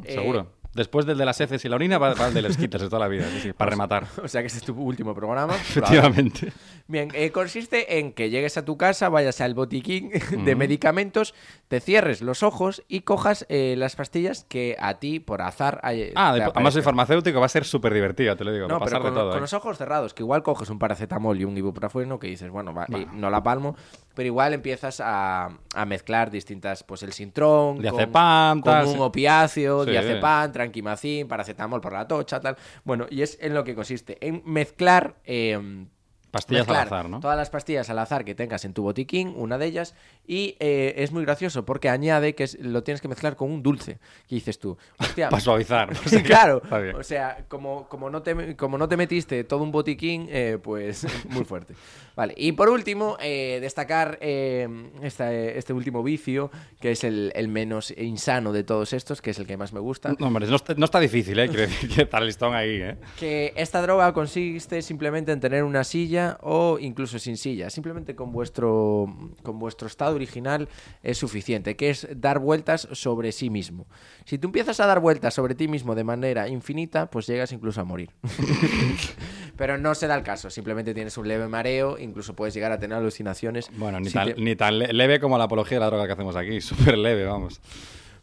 Eh, seguro. Después del de las heces y la orina, va, va el de los Skittles de toda la vida. sí, sí, para rematar. O sea que este es tu último programa. Efectivamente. Bien, eh, consiste en que llegues a tu casa, vayas al botiquín de medicamentos, te cierres los ojos y cojas eh, las pastillas que a ti, por azar, hay- Ah, de- además soy farmacéutico, va a ser súper divertido, te lo digo. No, va a pero pasar con, de todo. con ¿eh? los ojos cerrados, que igual coges un paracetamol y un ibuprofeno que dices, bueno, va, y no la palmo, pero igual empiezas a, a mezclar distintas, pues el sintrón, Diazepam, con, con un opiáceo, Sí. diazepam, tranquimacín, paracetamol por la tocha, tal. Bueno, y es en lo que consiste, en mezclar... eh, Pastillas al azar, ¿no? Todas las pastillas al azar que tengas en tu botiquín, una de ellas, y eh, es muy gracioso porque añade que es- lo tienes que mezclar con un dulce. Que dices tú, hostia, Para suavizar. claro, o sea, como, como, no te, como no te metiste todo un botiquín, eh, pues muy fuerte. Vale, y por último, eh, destacar eh, esta- este último vicio, que es el, el menos insano de todos estos, que es el que más me gusta. No, hombre, no está, no está difícil, ¿eh? Quiero decir que está listón ahí, ¿eh? Que esta droga consiste simplemente en tener una silla o incluso sin silla. Simplemente con vuestro, con vuestro estado original es suficiente, que es dar vueltas sobre sí mismo. Si tú empiezas a dar vueltas sobre ti mismo de manera infinita, pues llegas incluso a morir. Pero no se da el caso, simplemente tienes un leve mareo, incluso puedes llegar a tener alucinaciones. Bueno, ni, Si tan, te- ni tan le- leve como la apología de la droga que hacemos aquí. Súper leve, vamos.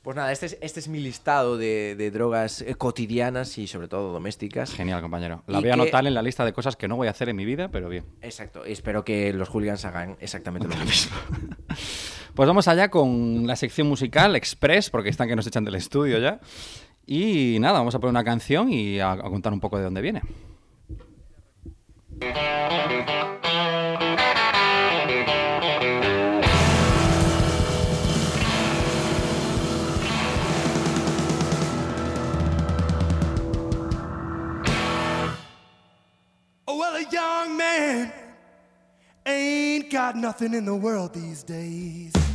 Pues nada, este es, este es mi listado de, de drogas eh, cotidianas y sobre todo domésticas. Genial, compañero. La Y voy a que- anotar en la lista de cosas que no voy a hacer en mi vida, pero bien. Exacto, y espero que los hooligans hagan exactamente lo mismo. Pues vamos allá con la sección musical Express, porque están que nos echan del estudio ya. Y nada, vamos a poner una canción y a, a contar un poco de dónde viene. Oh, nothing in the world these days.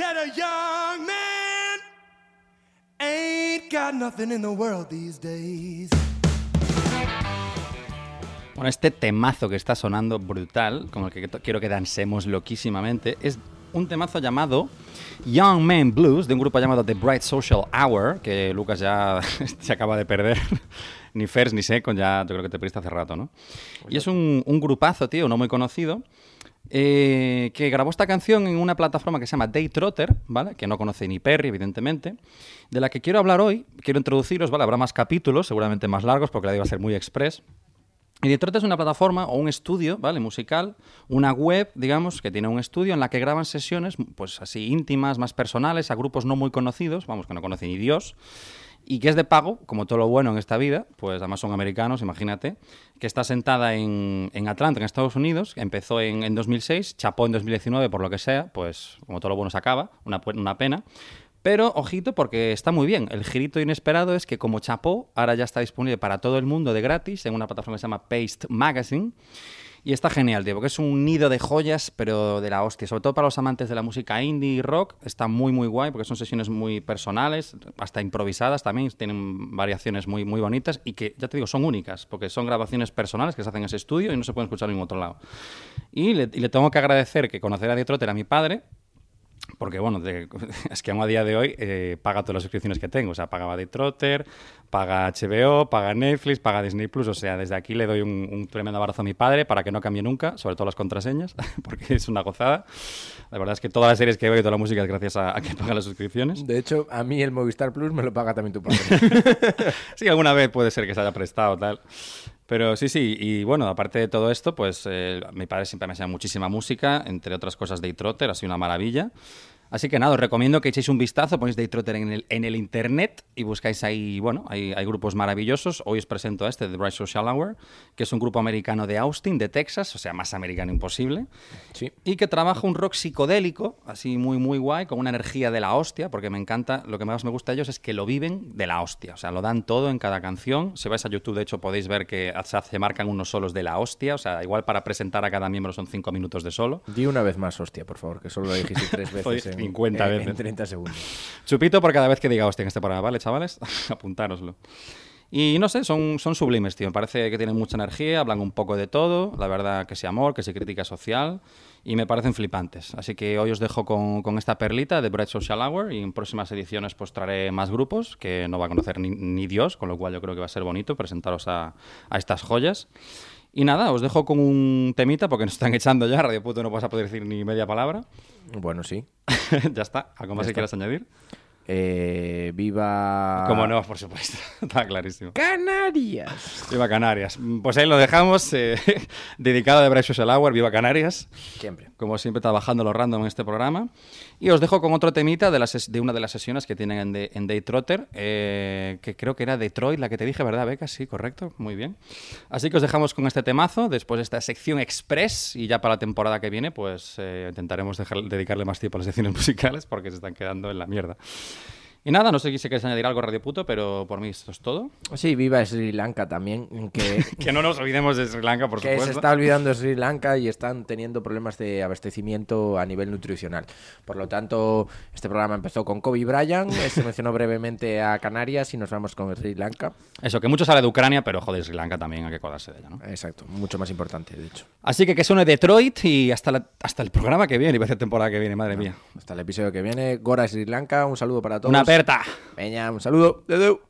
Said a young man ain't got nothing in the world these days. Bueno, este temazo que está sonando brutal, como el que quiero que dansemos loquísimamente, es un temazo llamado Young Man Blues, de un grupo llamado The Bright Social Hour, que Lucas ya se acaba de perder. ni Fers ni Secon, ya yo creo que te perdiste hace rato, ¿no? Y es un, un grupazo, tío, no muy conocido, eh, que grabó esta canción en una plataforma que se llama Daytrotter, ¿vale? Que no conoce ni Perry, evidentemente. De la que quiero hablar hoy, quiero introduciros, ¿vale? Habrá más capítulos, seguramente más largos, porque la iba a ser muy express. Y Detroit es una plataforma o un estudio, ¿vale? Musical, una web, digamos, que tiene un estudio en la que graban sesiones, pues así íntimas, más personales, a grupos no muy conocidos, vamos, que no conoce ni Dios, y que es de pago, como todo lo bueno en esta vida, pues además son americanos, imagínate, que está sentada en, en Atlanta, en Estados Unidos, empezó en, en 2006, chapó en 2019, por lo que sea, pues como todo lo bueno se acaba, una, una pena. Pero, ojito, porque está muy bien. El girito inesperado es que como chapó, ahora ya está disponible para todo el mundo de gratis en una plataforma que se llama Paste Magazine. Y está genial, tío, porque es un nido de joyas, pero de la hostia. Sobre todo para los amantes de la música indie y rock, está muy, muy guay, porque son sesiones muy personales, hasta improvisadas también, tienen variaciones muy, muy bonitas y que, ya te digo, son únicas, porque son grabaciones personales que se hacen en ese estudio y no se pueden escuchar en ningún otro lado. Y le, tengo que agradecer que conocer a Die Trotter a mi padre, porque bueno, de- es que aún a día de hoy eh, paga todas las suscripciones que tengo. O sea, pagaba de Trotter, paga HBO, paga Netflix, paga Disney Plus. O sea, desde aquí le doy un, un tremendo abrazo a mi padre para que no cambie nunca, sobre todo las contraseñas, porque es una gozada. La verdad es que todas las series que veo y toda la música es gracias a, a que paga las suscripciones. De hecho, a mí el Movistar Plus me lo paga también tu padre. Sí, alguna vez puede ser que se haya prestado tal. Pero sí, sí, y bueno, aparte de todo esto, pues eh, mi padre siempre me ha enseñado muchísima música, entre otras cosas Day Trotter, ha sido una maravilla. Así que nada, os recomiendo que echéis un vistazo, ponéis Day Trotter en el, en el internet y buscáis ahí, bueno, hay, hay grupos maravillosos. Hoy os presento a este, The Bright Social Hour, que es un grupo americano de Austin, de Texas, o sea, más americano imposible. Sí. Y que trabaja un rock psicodélico, así muy, muy guay, con una energía de la hostia, porque me encanta, lo que más me gusta de ellos es que lo viven de la hostia, o sea, lo dan todo en cada canción. Si vais a YouTube, de hecho, podéis ver que se marcan unos solos de la hostia, o sea, igual para presentar a cada miembro son cinco minutos de solo. Di una vez más, hostia, por favor, que solo lo dijiste tres veces 50 en- veces. en 30 segundos. Chupito por cada vez que diga hostia en este programa, ¿vale, chavales? Apuntároslo. Y no sé, son, son sublimes, tío. Parece que tienen mucha energía, hablan un poco de todo. La verdad que sí amor, que sí crítica social. Y me parecen flipantes. Así que hoy os dejo con, con esta perlita de Bright Social Hour. Y en próximas ediciones pues traeré más grupos que no va a conocer ni, ni Dios. Con lo cual yo creo que va a ser bonito presentaros a, a estas joyas. Y nada, os dejo con un temita porque nos están echando ya. Radio Puto no vas a poder decir ni media palabra. Bueno, sí. ya está. ¿Algo más que quieras añadir? Eh, viva. Como no, por supuesto. Está clarísimo. Canarias. Viva Canarias. Pues ahí lo dejamos. eh, dedicado de Social Hour. Viva Canarias. Siempre. Como siempre, trabajando lo random en este programa. Y os dejo con otro temita de, la de una de las sesiones que tienen en, de- en Day Trotter, eh, que creo que era Detroit, la que te dije, ¿verdad, Beca? Sí, correcto, muy bien. Así que os dejamos con este temazo, después de esta sección express, y ya para la temporada que viene, pues eh, intentaremos dejar- dedicarle más tiempo a las secciones musicales, porque se están quedando en la mierda. Y nada, no sé si queréis añadir algo, Radio Puto, pero por mí esto es todo. Sí, viva Sri Lanka también, que, Que no nos olvidemos de Sri Lanka, por que se supuesto. está olvidando Sri Lanka y están teniendo problemas de abastecimiento a nivel nutricional. Por lo tanto, este programa empezó con Kobe Bryant, se mencionó brevemente a Canarias y nos vamos con Sri Lanka. Eso, que mucho sale de Ucrania, pero joder, Sri Lanka también hay que acordarse de ella, ¿no? Exacto, mucho más importante, de hecho. Así que que suene Detroit y hasta, la- hasta el programa que viene, y va a ser temporada que viene, madre mía. Hasta el episodio que viene, Gora Sri Lanka, un saludo para todos. Una aperta. Peña, un saludo. Adeu.